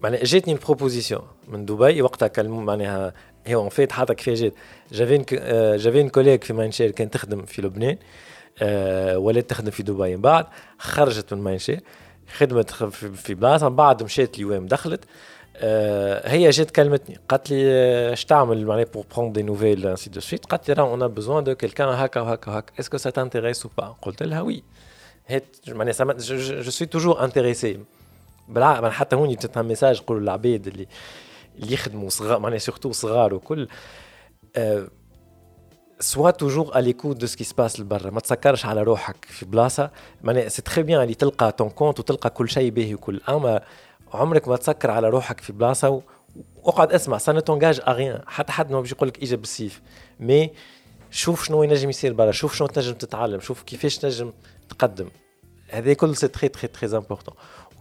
معناها جاتني البروبوزيسيون من دبي وقتها كلموا معناها هي اون فيت حتى كيف جات جافي جافي ان كوليك في ماينشير كان تخدم في لبنان أه ولات تخدم في دبي. من بعد خرجت من ماينشير خدمت في بلاصة. من بعد مشات ليوام دخلت. أه هي جات كلمتني قالت لي اش تعمل معناها بور بروند دي نوفيل انسي دو سويت قالت لي راه اون بوزوان دو كيلكان هكا وهكا وهكا. اسكو سا تانتيريس أو با قلت لها وي. معناها جو سوي توجور انتريسي بالعكس حتى هوني جبت ميساج نقولوا للعباد اللي اللي يخدموا صغار معناها سورتو صغار وكل. سوا توجور ا ليكوت دو سكي سباس لبرا. ما تسكرش على روحك في بلاصة. معناها سي تخي بيان اللي تلقى تون كونت وتلقى كل شيء باهي وكل. أما عمرك ما تسكر على روحك في بلاصة واقعد اسمع سا تونجاج اغيان حتى حد ما باش يقول لك إجا بالسيف. مي شوف شنو ينجم يصير برا شوف شنو تنجم تتعلم شوف كيفاش تنجم تقدم. هذا كل c'est très très très important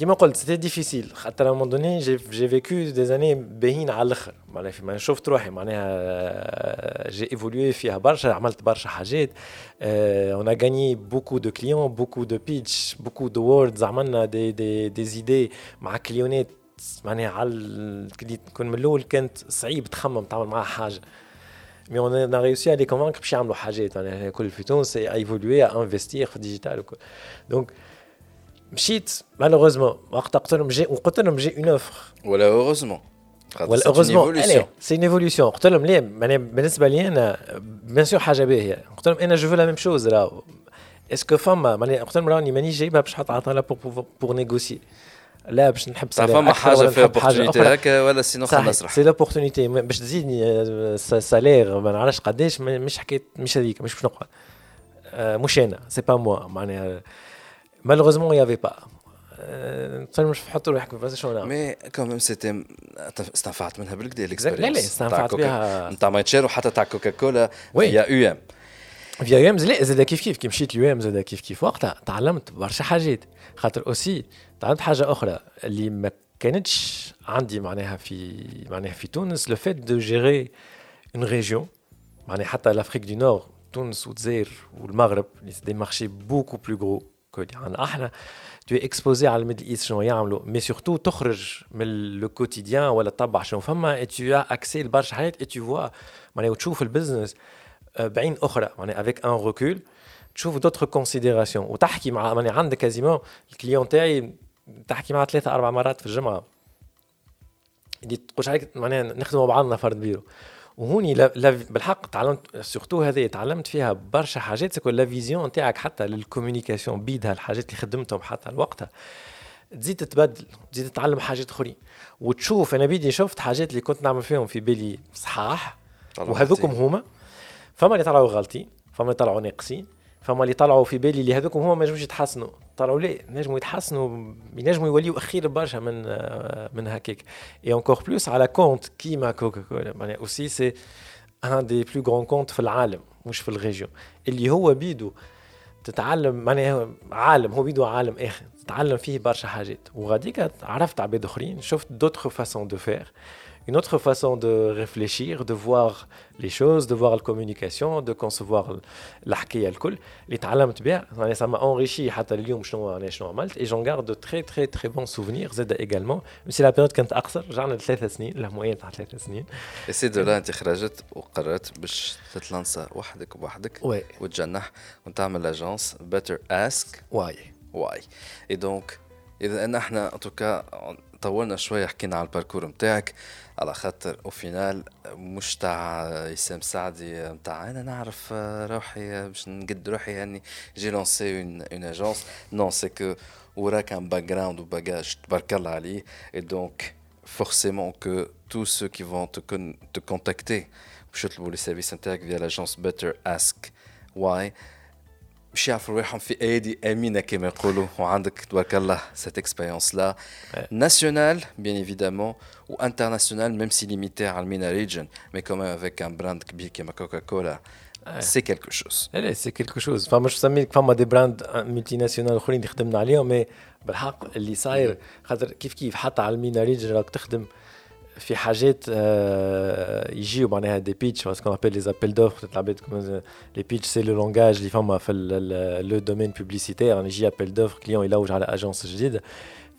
كيما قلت سيتي ديفيسيل خاطر ا دوني جي فيكو دي زاني باهين على الآخر. معناها فيما شفت روحي. معناها جي ايفولوي فيها برشا عملت برشا حاجات. اون ا غاني بوكو دو كليون بوكو دو بيتش بوكو دو ووردز عملنا دي دي دي زيدي مع كليونات معناها على كون من الأول كانت صعيب تخمم تعمل معاها حاجة. مي اون ا ريوسي ا لي كونفانك باش يعملوا حاجات. معناها كل في تونس ايفولوي انفستير في الديجيتال وكل. دونك مشيت. مالوغوزمون وقت قلت لهم جي وقلت لهم جي اون اوفر. ولا اوغوزمون ولا اوغوزمون سي اون ايفوليسيون قلت لهم ليه؟ معناها بالنسبة لي أنا بيان سور حاجة باهية. قلت لهم أنا جو فو لا ميم شوز راهو اسكو فما معناها قلت لهم راني مانيش جايبها باش نحط على بور نيغوسي لا باش نحب سالير فما حاجة فيها اوبورتونيتي هكا ولا سينو نسرح. سي لوبورتونيتي باش تزيدني سالير ما نعرفش قداش مش حكيت مش هذيك مش باش نقعد. مش أنا سي با موا معناها malheureusement il n'y avait pas. مش نحط روحك في شنو مي كوميم سيتي استنفعت منها بالكدا لا لا استنفعت بها نتاع مايتشير وحتى تاع كوكا كولا فيا يو ام فيا يو ام لا زاد كيف كيف كي مشيت اليو ام زاد كيف كيف وقتها تعلمت برشا حاجات خاطر اوسي تعلمت حاجة أخرى اللي ما كانتش عندي معناها في معناها في تونس لو فيت دو جيري اون ريجيون معناها حتى لافريك دو نور تونس والجزائر والمغرب دي مارشي بوكو بلو غرو يعني إحنا تو اكسبوزي على الميدل ايست شنو يعملوا؟ مي سورتو تخرج من لو كوتيديان ولا تطبع شنو. فما اي تو اكسي لبرشا حاجات اي تو فوا معناها وتشوف البزنس بعين أخرى. معناها افيك ان ريكول تشوف دوتر كونسيديراسيون وتحكي مع معناها عندك كازيمون الكليون تاعي تحكي معاه ثلاثة أربع مرات في الجمعة. اللي تقولش عليك معناها نخدموا بعضنا فرد بيرو. وهوني بالحق تعلمت surtout هذه تعلمت فيها برشا حاجات ce que la vision نتاعك حتى لل communication بيدها الحاجات اللي خدمتهم حتى لوقتها تزيد تتبدل تزيد تتعلم حاجات أخرين. وتشوف أنا بيدي شفت حاجات اللي كنت نعمل فيهم في بالي صحاح وهذوكم هما. فما اللي طلعوا غالطين فما اللي طلعوا ناقصين. فما اللي طلعوا في بالي اللي هذوكم هما ما ينجموش يتحسنوا. طلعوا لا ينجموا يتحسنوا ينجموا يوليوا أخير برشا من من هكاك. et encore plus على compte كيما كوكا كولا معناها aussi c'est un des plus grands comptes في العالم مش في ال région. اللي هو بيدو تتعلم معناها عالم هو بيدو عالم آخر. تتعلم فيه برشا حاجات. وغاديك عرفت عباد أخرين شفت d'autres façons de faire une autre façon de réfléchir, de voir les choses, de voir la communication, de concevoir الحكايه الكل اللي تعلمت بها يعني ça m'a enrichi حتى اليوم شنو انا شنو عملت et j'en garde de très très très bons souvenirs زاد également même si la période كانت اقصر رجعنا لثلاث سنين الموين تاع ثلاث سنين سي دو لا انت خرجت وقررت باش تتلانسا وحدك بوحدك وي وتجنح وتعمل اجونس بيتر اسك واي واي اي دونك اذا ان احنا ان توكا طولنا شويه حكينا على الباركور نتاعك على خاطر او فينال مش تاع اسام سعدي نتاع انا نعرف روحي باش نقد روحي يعني جي لونسي اون اون اجونس نو سي كو وراك ان باك جراوند وباجاج تبارك الله عليه اي دونك forcément que tous ceux qui vont te, con te contacter باش يطلبوا لي سيرفيس نتاعك via l'agence Better Ask Why باش يعرفوا روحهم في ايدي امينه كما يقولوا وعندك تبارك الله سيت اكسبيريونس لا ناسيونال بيان ايفيدامون وانترناسيونال ميم سي ليميتي على المينا ريجن مي كوميم افيك ان براند كبير كيما كوكا كولا سي كيلكو شوز لا سي كيلكو شوز فما شو سميك فما دي براند ملتي ناسيونال اخرين اللي خدمنا عليهم مي بالحق اللي صاير خاطر كيف كيف حتى على المينا ريجن راك تخدم في حاجات يجيو معناها دي بيتش سكون ابل لي ابل دوفر العباد لي بيتش سي لو لونجاج اللي فما في لو دومين بوبليسيتير يعني يجي ابل دوفر كليون يلوج على اجونس جديده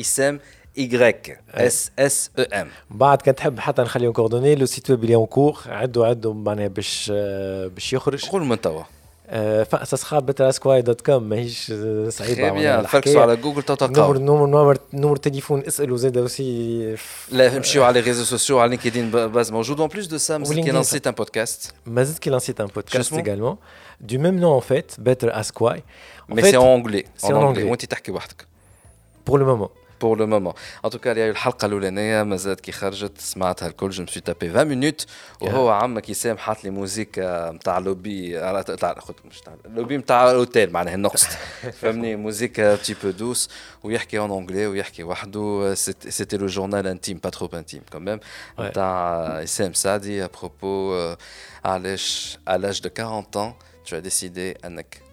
ISM Y S S E M بعد كان تحب حتى نخليهم كوردوني لو سيت ويب اللي اون كور عدوا عدوا معناها باش باش يخرج قول من توا فاسسخا بتراسكواي دوت كوم ماهيش صعيبه بيان فركسوا على جوجل تلقاو نمر نمر نمر تليفون اسالوا زاد اوسي لا امشيو على لي ريزو سوسيو على لينكدين باز موجود اون بليس دو سا مازال كي لانسيت ان بودكاست مازال كي لانسيت ان بودكاست également du même nom en fait Better Ask Why mais c'est en anglais en anglais وانت تحكي وحدك Pour le moment. بور لو مومون en tout cas اللي الحلقة الأولانية مازالت كي خرجت سمعتها الكل je me suis tapé 20 minutes وهو عمك يسام حاط لي musique نتاع لوبي تاع مش تاع لوبي نتاع الاوتيل معناها النقص. فهمني؟ musique un peu douce ويحكي en anglais ويحكي وحده. c'était le journal intime pas trop intime quand même نتاع يسام سعدي à propos علاش à l'âge de 40 ans tu as décidé انك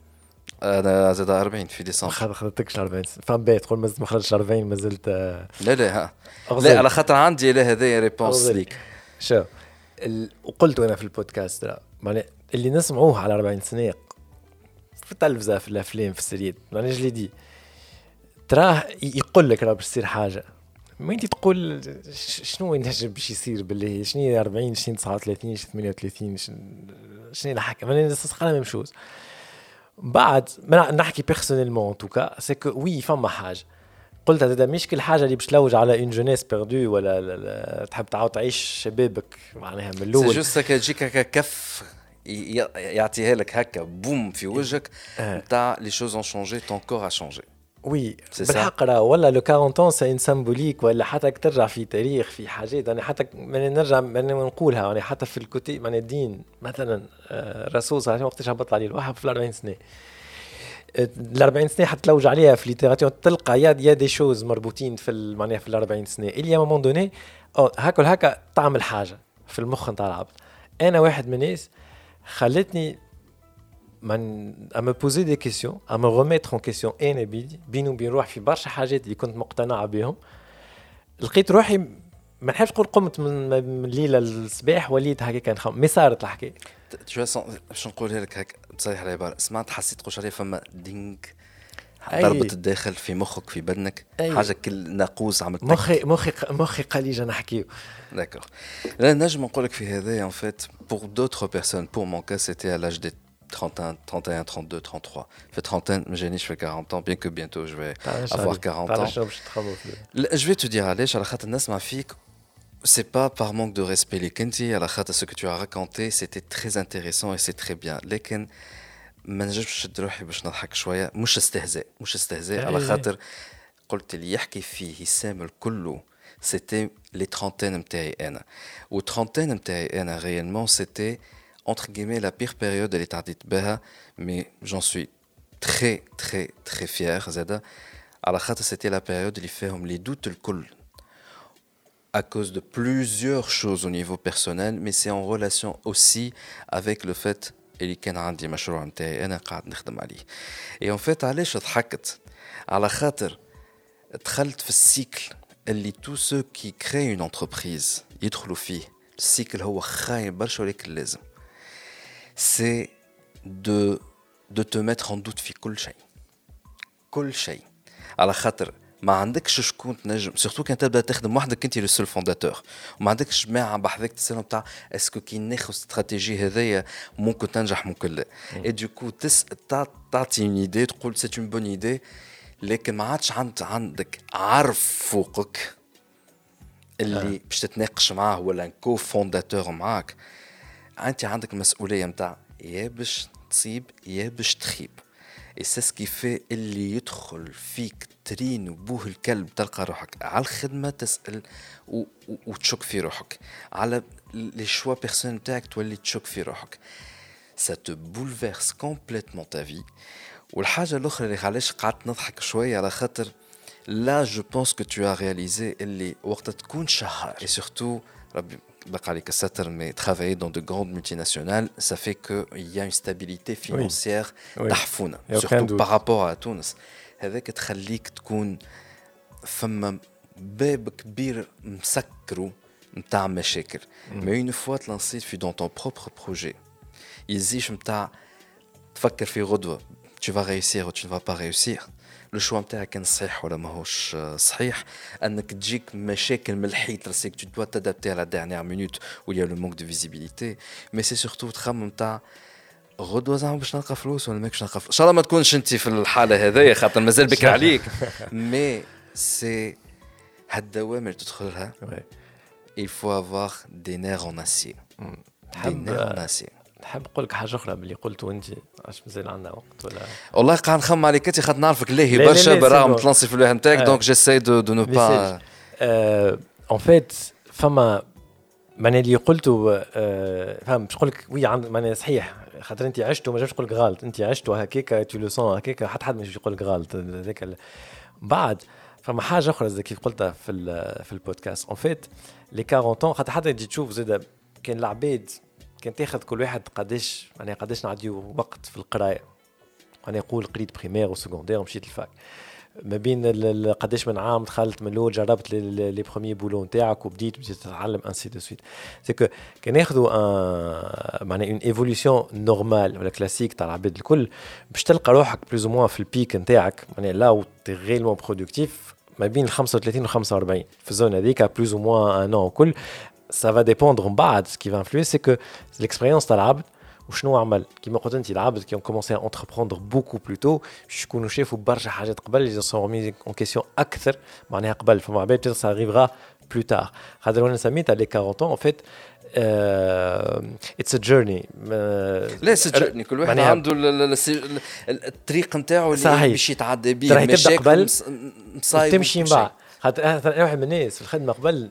أنا زاد 40 في ديسمبر. ما خذتكش 40 فان بيت تقول ما خرجتش 40 ما زلت لا لا ها. لا على خاطر عندي لا هذايا réponse ليك. شو؟ وقلت أنا في البودكاست معناها اللي نسمعوه على 40 سنه في التلفزة في الأفلام في السريات معناها je l'ai dit تراه يقول لك راه باش تصير حاجة. ما أنت تقول شنو ينجم باش يصير بالله؟ شنو 40 شنو 39 شنو 38 شنو الحكي معناها la même chose بعد ما نحكي personnellement en tout cas c'est que oui فما حاجة. قلت هذا مش كل حاجة اللي باش تلوج على une jeunesse perdue ولا تحب تعاود تعيش شبابك معناها من الأول. c'est juste تجيك هكا كف يعطيها لك هكا بوم في وجهك نتاع les choses ont changé ton corps a changé oui. بالحق راه ولا le 40 c'est un symbolique ولا حتى ترجع في تاريخ في حاجات. يعني حتى ماني نرجع ماني نقولها. يعني حتى في ال côté يعني الدين مثلا آه، الرسول صلى الله عليه وسلم وقتاش هبط عليه الوحي في ال 40 سنة. ال 40 سنة حتلوج عليها في littérature تلقى يا يا دي شوز مربوطين في معناها في ال 40 سنه à un moment donné أو هاكا هكا تعمل حاجة. في المخ نتاع العبد أنا واحد من الناس خلتني من à me poser des questions à me remettre en question أنا بيدي بيني وبين روحي في برشا حاجات اللي كنت مقتنع بهم لقيت روحي ما نحبش نقول قمت من من الليلة للصباح وليت هكاك نخمم mais صارت الحكاية تو باش نقولها لك هيك تصيح العباره سمعت حسيت قش عليه فما دينغ أي. ضربت الداخل في مخك في بدنك أي. حاجة كل ناقوس عملت مخي مخي مخي قال لي جا نحكيو D'accord. Là, نجم نقول لك في هذا en fait pour d'autres personnes pour mon cas c'était à l'âge des 31 31 32 33 في 30 ما جانيش في 40 ans bien que bientôt je vais avoir 40 تعرف ans شنو باش تخمم فيه لا، je vais te dire علاش على خاطر نسمع فيك c'est pas par manque de respect ليك انت على خاطر ce que tu as raconté c'était très intéressant et c'est très bien لكن ما نجمش نشد روحي باش نضحك شويه مش استهزاء مش استهزاء على إيه. خاطر قلت اللي يحكي فيه هشام الكل سيتي لي ترونتين نتاعي انا والترونتين نتاعي انا réellement c'était entre guillemets la pire période اللي تعديت بها mais j'en suis très très très fier زادا على خاطر c'était la période اللي فيهم لي دوت الكل à cause de plusieurs choses au niveau personnel mais c'est en relation aussi avec le fait اللي كان عندي مشروع نتاعي انا قاعد نخدم عليه et en fait علاش ضحكت على خاطر دخلت في السيكل اللي تو سو كي كري اون انتربريز يدخلوا فيه السيكل هو خايب برشا ولكن لازم سي de de tout mettre en doute في كل شيء كل شيء على خاطر ما عندكش شكون تنجم surtout كان تبدا تخدم وحدك انت le seul fondateur وما عندكش جماعة بحذاك تسالهم تاع est-ce que كي ناخذ استراتيجي هذايا ممكن تنجح ممكن لا et du coup تس تع- تعطي une idée تقول c'est une bonne idée لكن ما عادش عند عندك عرف فوقك اللي باش تتناقش معاه ولا co-fondateur معاك. انت عندك المسؤوليه نتاع يا باش تصيب يا باش تخيب. et c'est ce qui fait اللي يدخل فيك ترين وبوه الكلب تلقى روحك. على الخدمة تسأل و... و... وتشك في روحك. على les choix personnels نتاعك تولي تشك في روحك. Ça te bouleverse complètement ta vie. والحاجة الأخرى اللي علاش قعدت نضحك شوية على خاطر là je pense que tu as réalisé اللي وقت تكون شهر. Et surtout ربي mais travailler dans de grandes multinationales ça fait qu'il y a une stabilité financière Oui. تحفونه Y a aucun surtout doute. par rapport à تونس هذاك تخليك تكون فما باب كبير مسكرو نتاع مشاكل mais une fois te lancer في dans ton propre projet يزيش نتاع تفكر في غدوه tu vas réussir ou tu ne vas pas réussir le choix نتاعك كان صحيح ولا ماهوش صحيح انك تجيك مشاكل من الحيط راسك tu dois t'adapter à la dernière minute où il y a le manque de visibilité. Mais c'est surtout تخمم نتاع غدوه زعما باش نلقى فلوس ولا ماكش نلقى فلوس ان شاء الله ما تكونش انت في الحاله هذيا خاطر مازال بكري عليك مي سي هالدوام اللي تدخلها il faut avoir des nerfs en acier. Des نحب nerfs en acier. نحب نقول لك حاجة أخرى باللي قلته انت علاش مازال عندنا وقت ولا؟ والله قاعد نخمم عليك أنت خاطر نعرفك لاهي لا، لا، برشا بالرغم سي تلانسي في الوهم نتاعك آه. donc j'essaye de de ne pas en fait فما معناها اللي قلته آه، فهم باش نقول لك oui معناها صحيح خاطر أنت عشت وما جاش تقول لك غلط أنت عشت وهكاك tous le sont هكاك حتى حد مش يقول لك غلط هذاك بعد فما حاجة أخرى زي كيف قلتها في في البودكاست. en fait les 40 ans خاطر حتى تجي تشوف زاد كان العباد كان تاخذ كل واحد قداش معناها قداش نعديو وقت في القرايه أنا نقول قريت primaire و secondaire ومشيت ال fac ما بين قداش من عام دخلت من الأول جربت les premiers boulots نتاعك وبديت بديت تتعلم ainsi de suite c'est que كان ياخذوا معناها une évolution normale ولا كلاسيك تاع العباد الكل باش تلقى روحك plus ou moins في ال pic نتاعك معناها là où t'es réellement productif ما بين ال 35 و 45 في ال zone هذيك plus ou moins en ان كل سا فا ديبوندر من بعد سكي فا انفلوي سي كو ليكسبيريونس تاع العبد وشنو عمل كيما قلت انت العبد كي كومونسي انتربروندر بوكو بلوتو باش يكونوا شافوا برشا حاجات قبل اللي سون ريمي اون كيسيون اكثر معناها قبل فما عباد بتيتر سا اريفغا plus tard. خاطر وانا سميتها les 40 ans en fait اتس ا جيرني لا اتس جيرني كل واحد عنده الطريق نتاعو اللي باش يتعدى به راهي تبدا قبل تمشي من بعد خاطر انا واحد من الناس في الخدمه قبل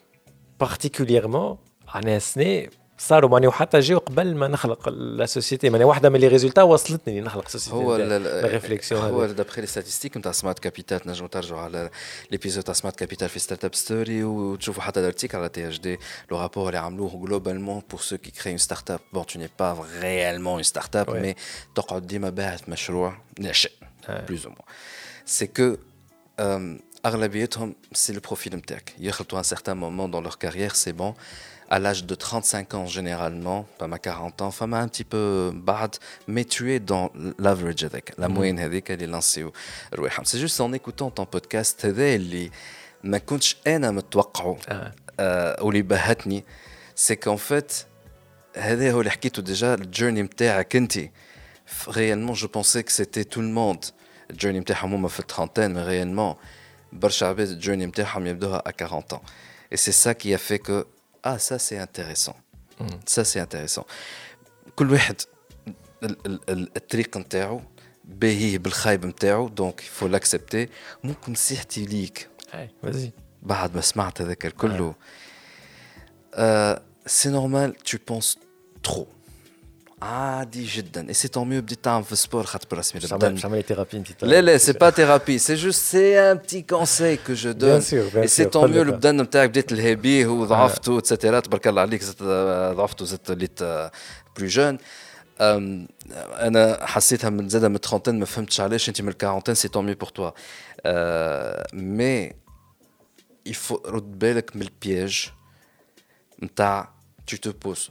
particulièrement أنا سنه صاروا ماني وحتى جاو قبل ما نخلق la société ماني واحدة من les résultats وصلتني نخلق société هو ال réflexion هو d'après les statistiques نتاع Smart Capital تنجموا ترجعوا على l'épisode تاع Smart Capital في Startup Story وتشوفوا حتى ال article على THD le rapport اللي عملوه globalement pour ceux qui créent une startup bon tout n'est pas réellement une startup mais تقعد ديما باعث مشروع ناشئ plus ou moins c'est que اغلبيتهم سي لو بروفيل نتاعك يخلطوا ان سيغتان مومون دون لور كارير سي بون à l'âge de 35 ans généralement, pas ma 40 ans, femme un petit peu bad, mais tu es dans l'average avec la mhm. moyenne avec elle est lancée au C'est juste en écoutant ton podcast اللي ما كنتش انا متوقعه واللي بهتني c'est qu'en fait هذا هو اللي حكيته déjà الجيرني نتاعك انت réellement je pensais que c'était tout le monde الجيرني نتاعهم هما في الترانتين mais réellement برشا عباد الجيرني نتاعهم يبدوها à 40 ans et c'est ça qui a fait que ah ça c'est intéressant ça c'est intéressant كل واحد الطريق نتاعو باهيه بالخايب نتاعو دونك يفو لاكسبتي ممكن نصيحتي ليك vas-y بعد ما سمعت هذاك الكل سي نورمال تو بونس ترو عادي جدا اي سي طون ميو بديت تعمل في السبور خاطر برسمي البدن مش عمليه ثيرابي انت لا لا سي با ثيرابي سي جوست سي ان بتي كونساي كو جو دون اي سي طون ميو البدن نتاعك بديت تلهي بيه وضعفته اتسيتيرا تبارك الله عليك زدت ضعفته زدت وليت بلو جون انا حسيتها من زاده من الترونتين ما فهمتش علاش انت من الكارونتين سي طون ميو بور توا مي يفو رد بالك من البياج نتاع tu te poses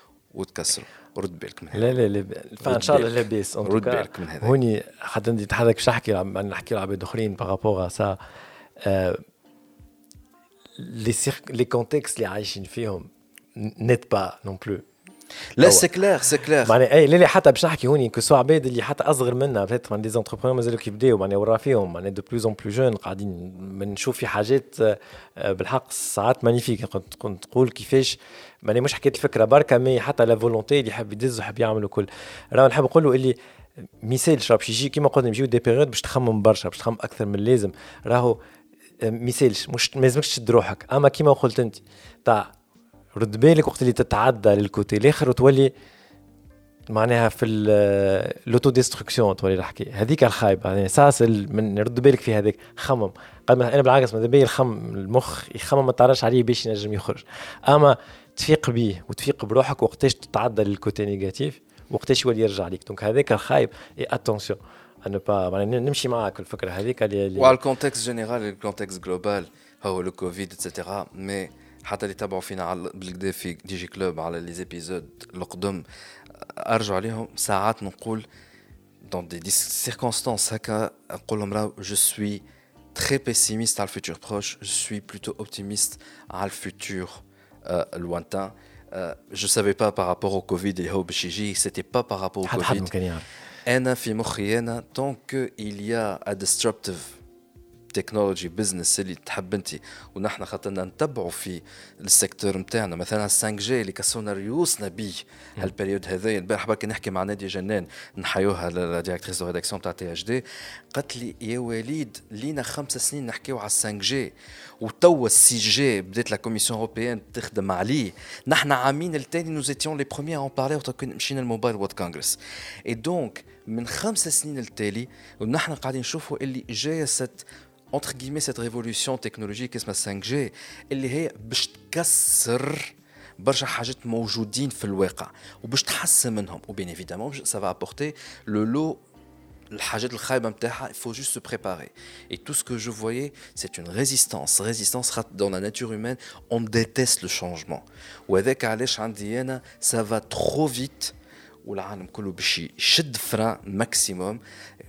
وتكسروا. رد بالك من هذا. لا لا لا. فإن شاء الله لاباس. رد بالك من هذا. هوني حتى انت حضرتك باش نحكي نحكي لعباد اخرين par rapport ça les les contextes اللي عايشين فيهم n'est pas non plus là c'est clair c'est clair معناها et là حتى باش نحكي هوني que ce soit عباد اللي حتى أصغر منا من des entrepreneurs مازالوا كيبداو معناها ورا فيهم معناها de plus en plus jeunes قاعدين بنشوف في حاجات بالحق ساعات magnifique كنت تقول كيفاش معناها مش حكيت الفكرة بركة mais حتى la volonté اللي يحب يدز ويحب يعمل الكل. راه نحب نقول له اللي مثال شرب يجي كيما قلنا يجيو des périodes باش تخمم برشا باش تخمم أكثر من اللازم. راهو مثالش مش ما لازمكش تشد روحك. أما كيما قلت أنت تاع رد بالك وقت اللي تتعدى لل côté. الآخر وتولي معناها في l'autodestruction تولي نحكي هذيك الخايبة. يعني أساس من رد بالك في هذاك خمم. قد أنا بالعكس ماذا بيا الخم المخ يخمم ما تعرفش عليه باش ينجم يخرج. أما تفيق بيه وتفيق بروحك وقتاش تتعدى لل côté négatif وقتاش يولي يرجع ليك. donc هذاك الخايب et attention أنا با نمشي معاك الفكرة. هذيك وعلى ال contexte général ال contexte global هو le covid et cetera mais حتى اللي تابعوا فينا بالكدا في دي جي كلوب على لي زيبيزود القدم ارجع عليهم ساعات نقول دون دي سيركونستانس هكا نقول لهم راه جو سوي très pessimiste à le futur proche, je suis plutôt optimiste à le futur euh, lointain. Euh, je ne savais pas par rapport au Covid et au Bishiji, c'était pas par rapport au Covid. أنا في مخي أنا tant qu'il y a a disruptive technology business اللي تحب انت ونحن خاطرنا نتبعوا في ال secteur نتاعنا مثلا 5 G اللي كسونا ريوسنا بيه هال période هذايا. البارح برك نحكي مع ناديه جنان نحيوها la directrice de rédaction تاع THD قالت لي يا وليد لينا خمس سنين نحكيو على 5 G وتوا ال six G بدات la commission européenne تخدم عليه. نحن عامين الثاني nous étions les premiers à en parler مشينا ال Mobile World Congress et donc من خمس سنين التالي ونحن قاعدين نشوفوا اللي جاية c'est entre guillemets cette révolution technologique اسمها 5G اللي هي باش تكسر برشا حاجات موجودين في الواقع وباش تحسن منهم وبين ايفيدامون سا va apporter le lot الحاجات الخايبه نتاعها il faut juste se préparer et tout ce que je voyais c'est une résistance résistance dans la nature humaine on déteste le changement وهذاك علاش عندي انا ça va trop vite والعالم كله باش يشد فران ماكسيموم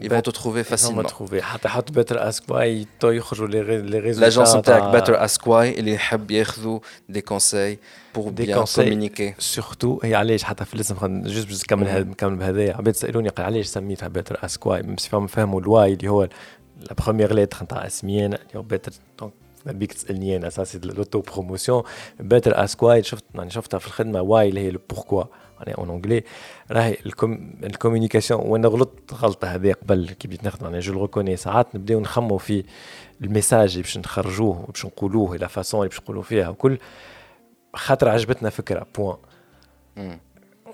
ils vont te trouver facilement. trouver. حتى حط بيتر اسكواي تو يخرجوا les résultats l'agence نتاعك بيتر اسكواي اللي يحب ياخذوا des conseils pour bien communiquer surtout هي علاش حتى في الاسم juste باش نكمل نكمل بهذايا. عباد سألوني قال علاش سميتها بيتر اسكواي بس فهم فهموا ال why اللي هو la première lettre نتاع اسمي أنا اللي هو بيتر donc بيك تسألني أنا ça c'est l'auto promotion بيتر اسكواي شفت يعني شفتها في الخدمة why اللي هي le pourquoi يعني en anglais راهي ال communication وأنا غلطت غلطة هذه قبل كي بديت نخدم أنا je reconnais. ساعات نبداو نخمو في ال message اللي باش نخرجوه وباش نقولوه la façon اللي باش نقولوا فيها وكل خاطر عجبتنا فكرة point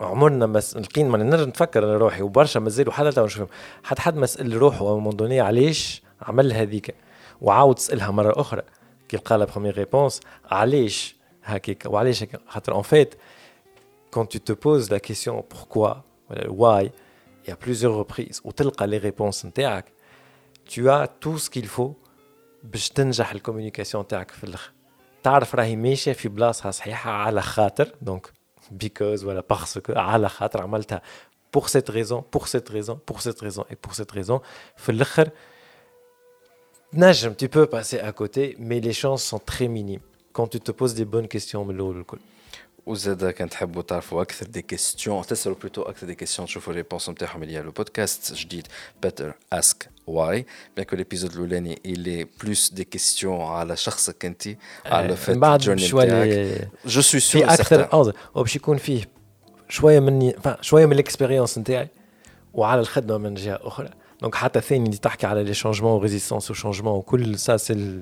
عمرنا مس... لقين ما نرجع نفكر أنا روحي وبرشا مازالوا حتى تو نشوفهم. حتى حد ما سأل روحه مون علاش عمل هذيك؟ وعاود تسألها مرة أخرى. كي لقى la première réponse علاش هكاك؟ وعلاش خاطر اون فيت quand tu te poses la question pourquoi, why, il y a plusieurs reprises, ou تلقى les réponses نتاعك, tu as tout ce qu'il faut باش تنجح الكوميونيكاسيون تاعك في الاخر تعرف راهي ماشيه في بلاصتها صحيحه على خاطر دونك بيكوز ولا باسكو على خاطر عملتها pour cette raison pour cette raison pour cette raison et pour cette raison في الاخر نجم tu peux passer à côté mais les chances sont très minimes quand tu te poses des bonnes questions من الاول الكل وزاد كان تحبوا تعرفوا اكثر دي كيستيون تسالوا بلوتو اكثر دي كيستيون تشوفوا ريبونس نتاعهم اللي لو بودكاست جديد بيتر اسك واي بيان كو ليبيزود الاولاني اللي بلوس دي كيستيون على شخصك انت على فات بعد شويه جو سوي سور في اكثر اه وباش يكون فيه شويه مني شويه من الاكسبيريونس نتاعي وعلى الخدمه من جهه اخرى دونك حتى ثاني اللي تحكي على لي شونجمون ريزيستونس وشونجمون وكل سا سي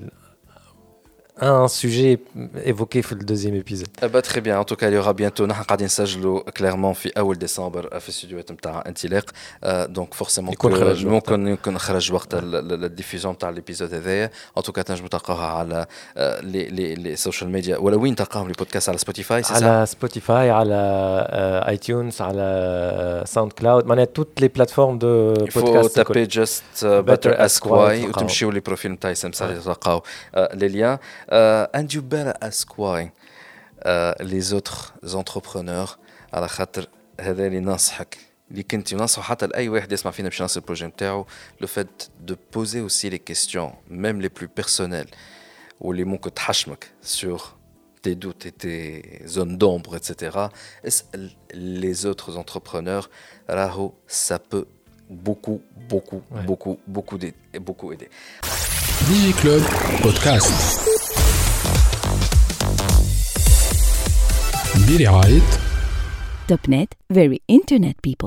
un sujet évoqué dans le deuxième épisode. Ah bah très bien, en tout cas, il y aura bientôt, nous allons clairement en décembre euh, à le studio de Intilaq, euh, donc forcément, nous allons sortir la diffusion de l'épisode. En tout cas, je nous allons les les social media, ou là, où les podcasts sur Spotify, c'est Sur Spotify, sur euh, iTunes, sur SoundCloud, toutes les plateformes de podcast. Il faut taper Just Better Ask Why, ou tu les profils de Taïsem, ça les liens. and you better ask why les autres entrepreneurs على خاطر هذا اللي ننصحك اللي كنت ننصحه حتى لاي واحد يسمع فينا باش ينصح البروجي نتاعو لو فات دو بوزي اوسي لي كيستيون ميم لي بلو بيرسونيل واللي ممكن تحشمك سور tes doutes et tes zones d'ombre, etc. Les autres entrepreneurs, Raho, ça peut beaucoup, beaucoup, ouais. beaucoup, beaucoup, beaucoup aider. DigiClub Podcast. Biri ait .NET Very Internet People.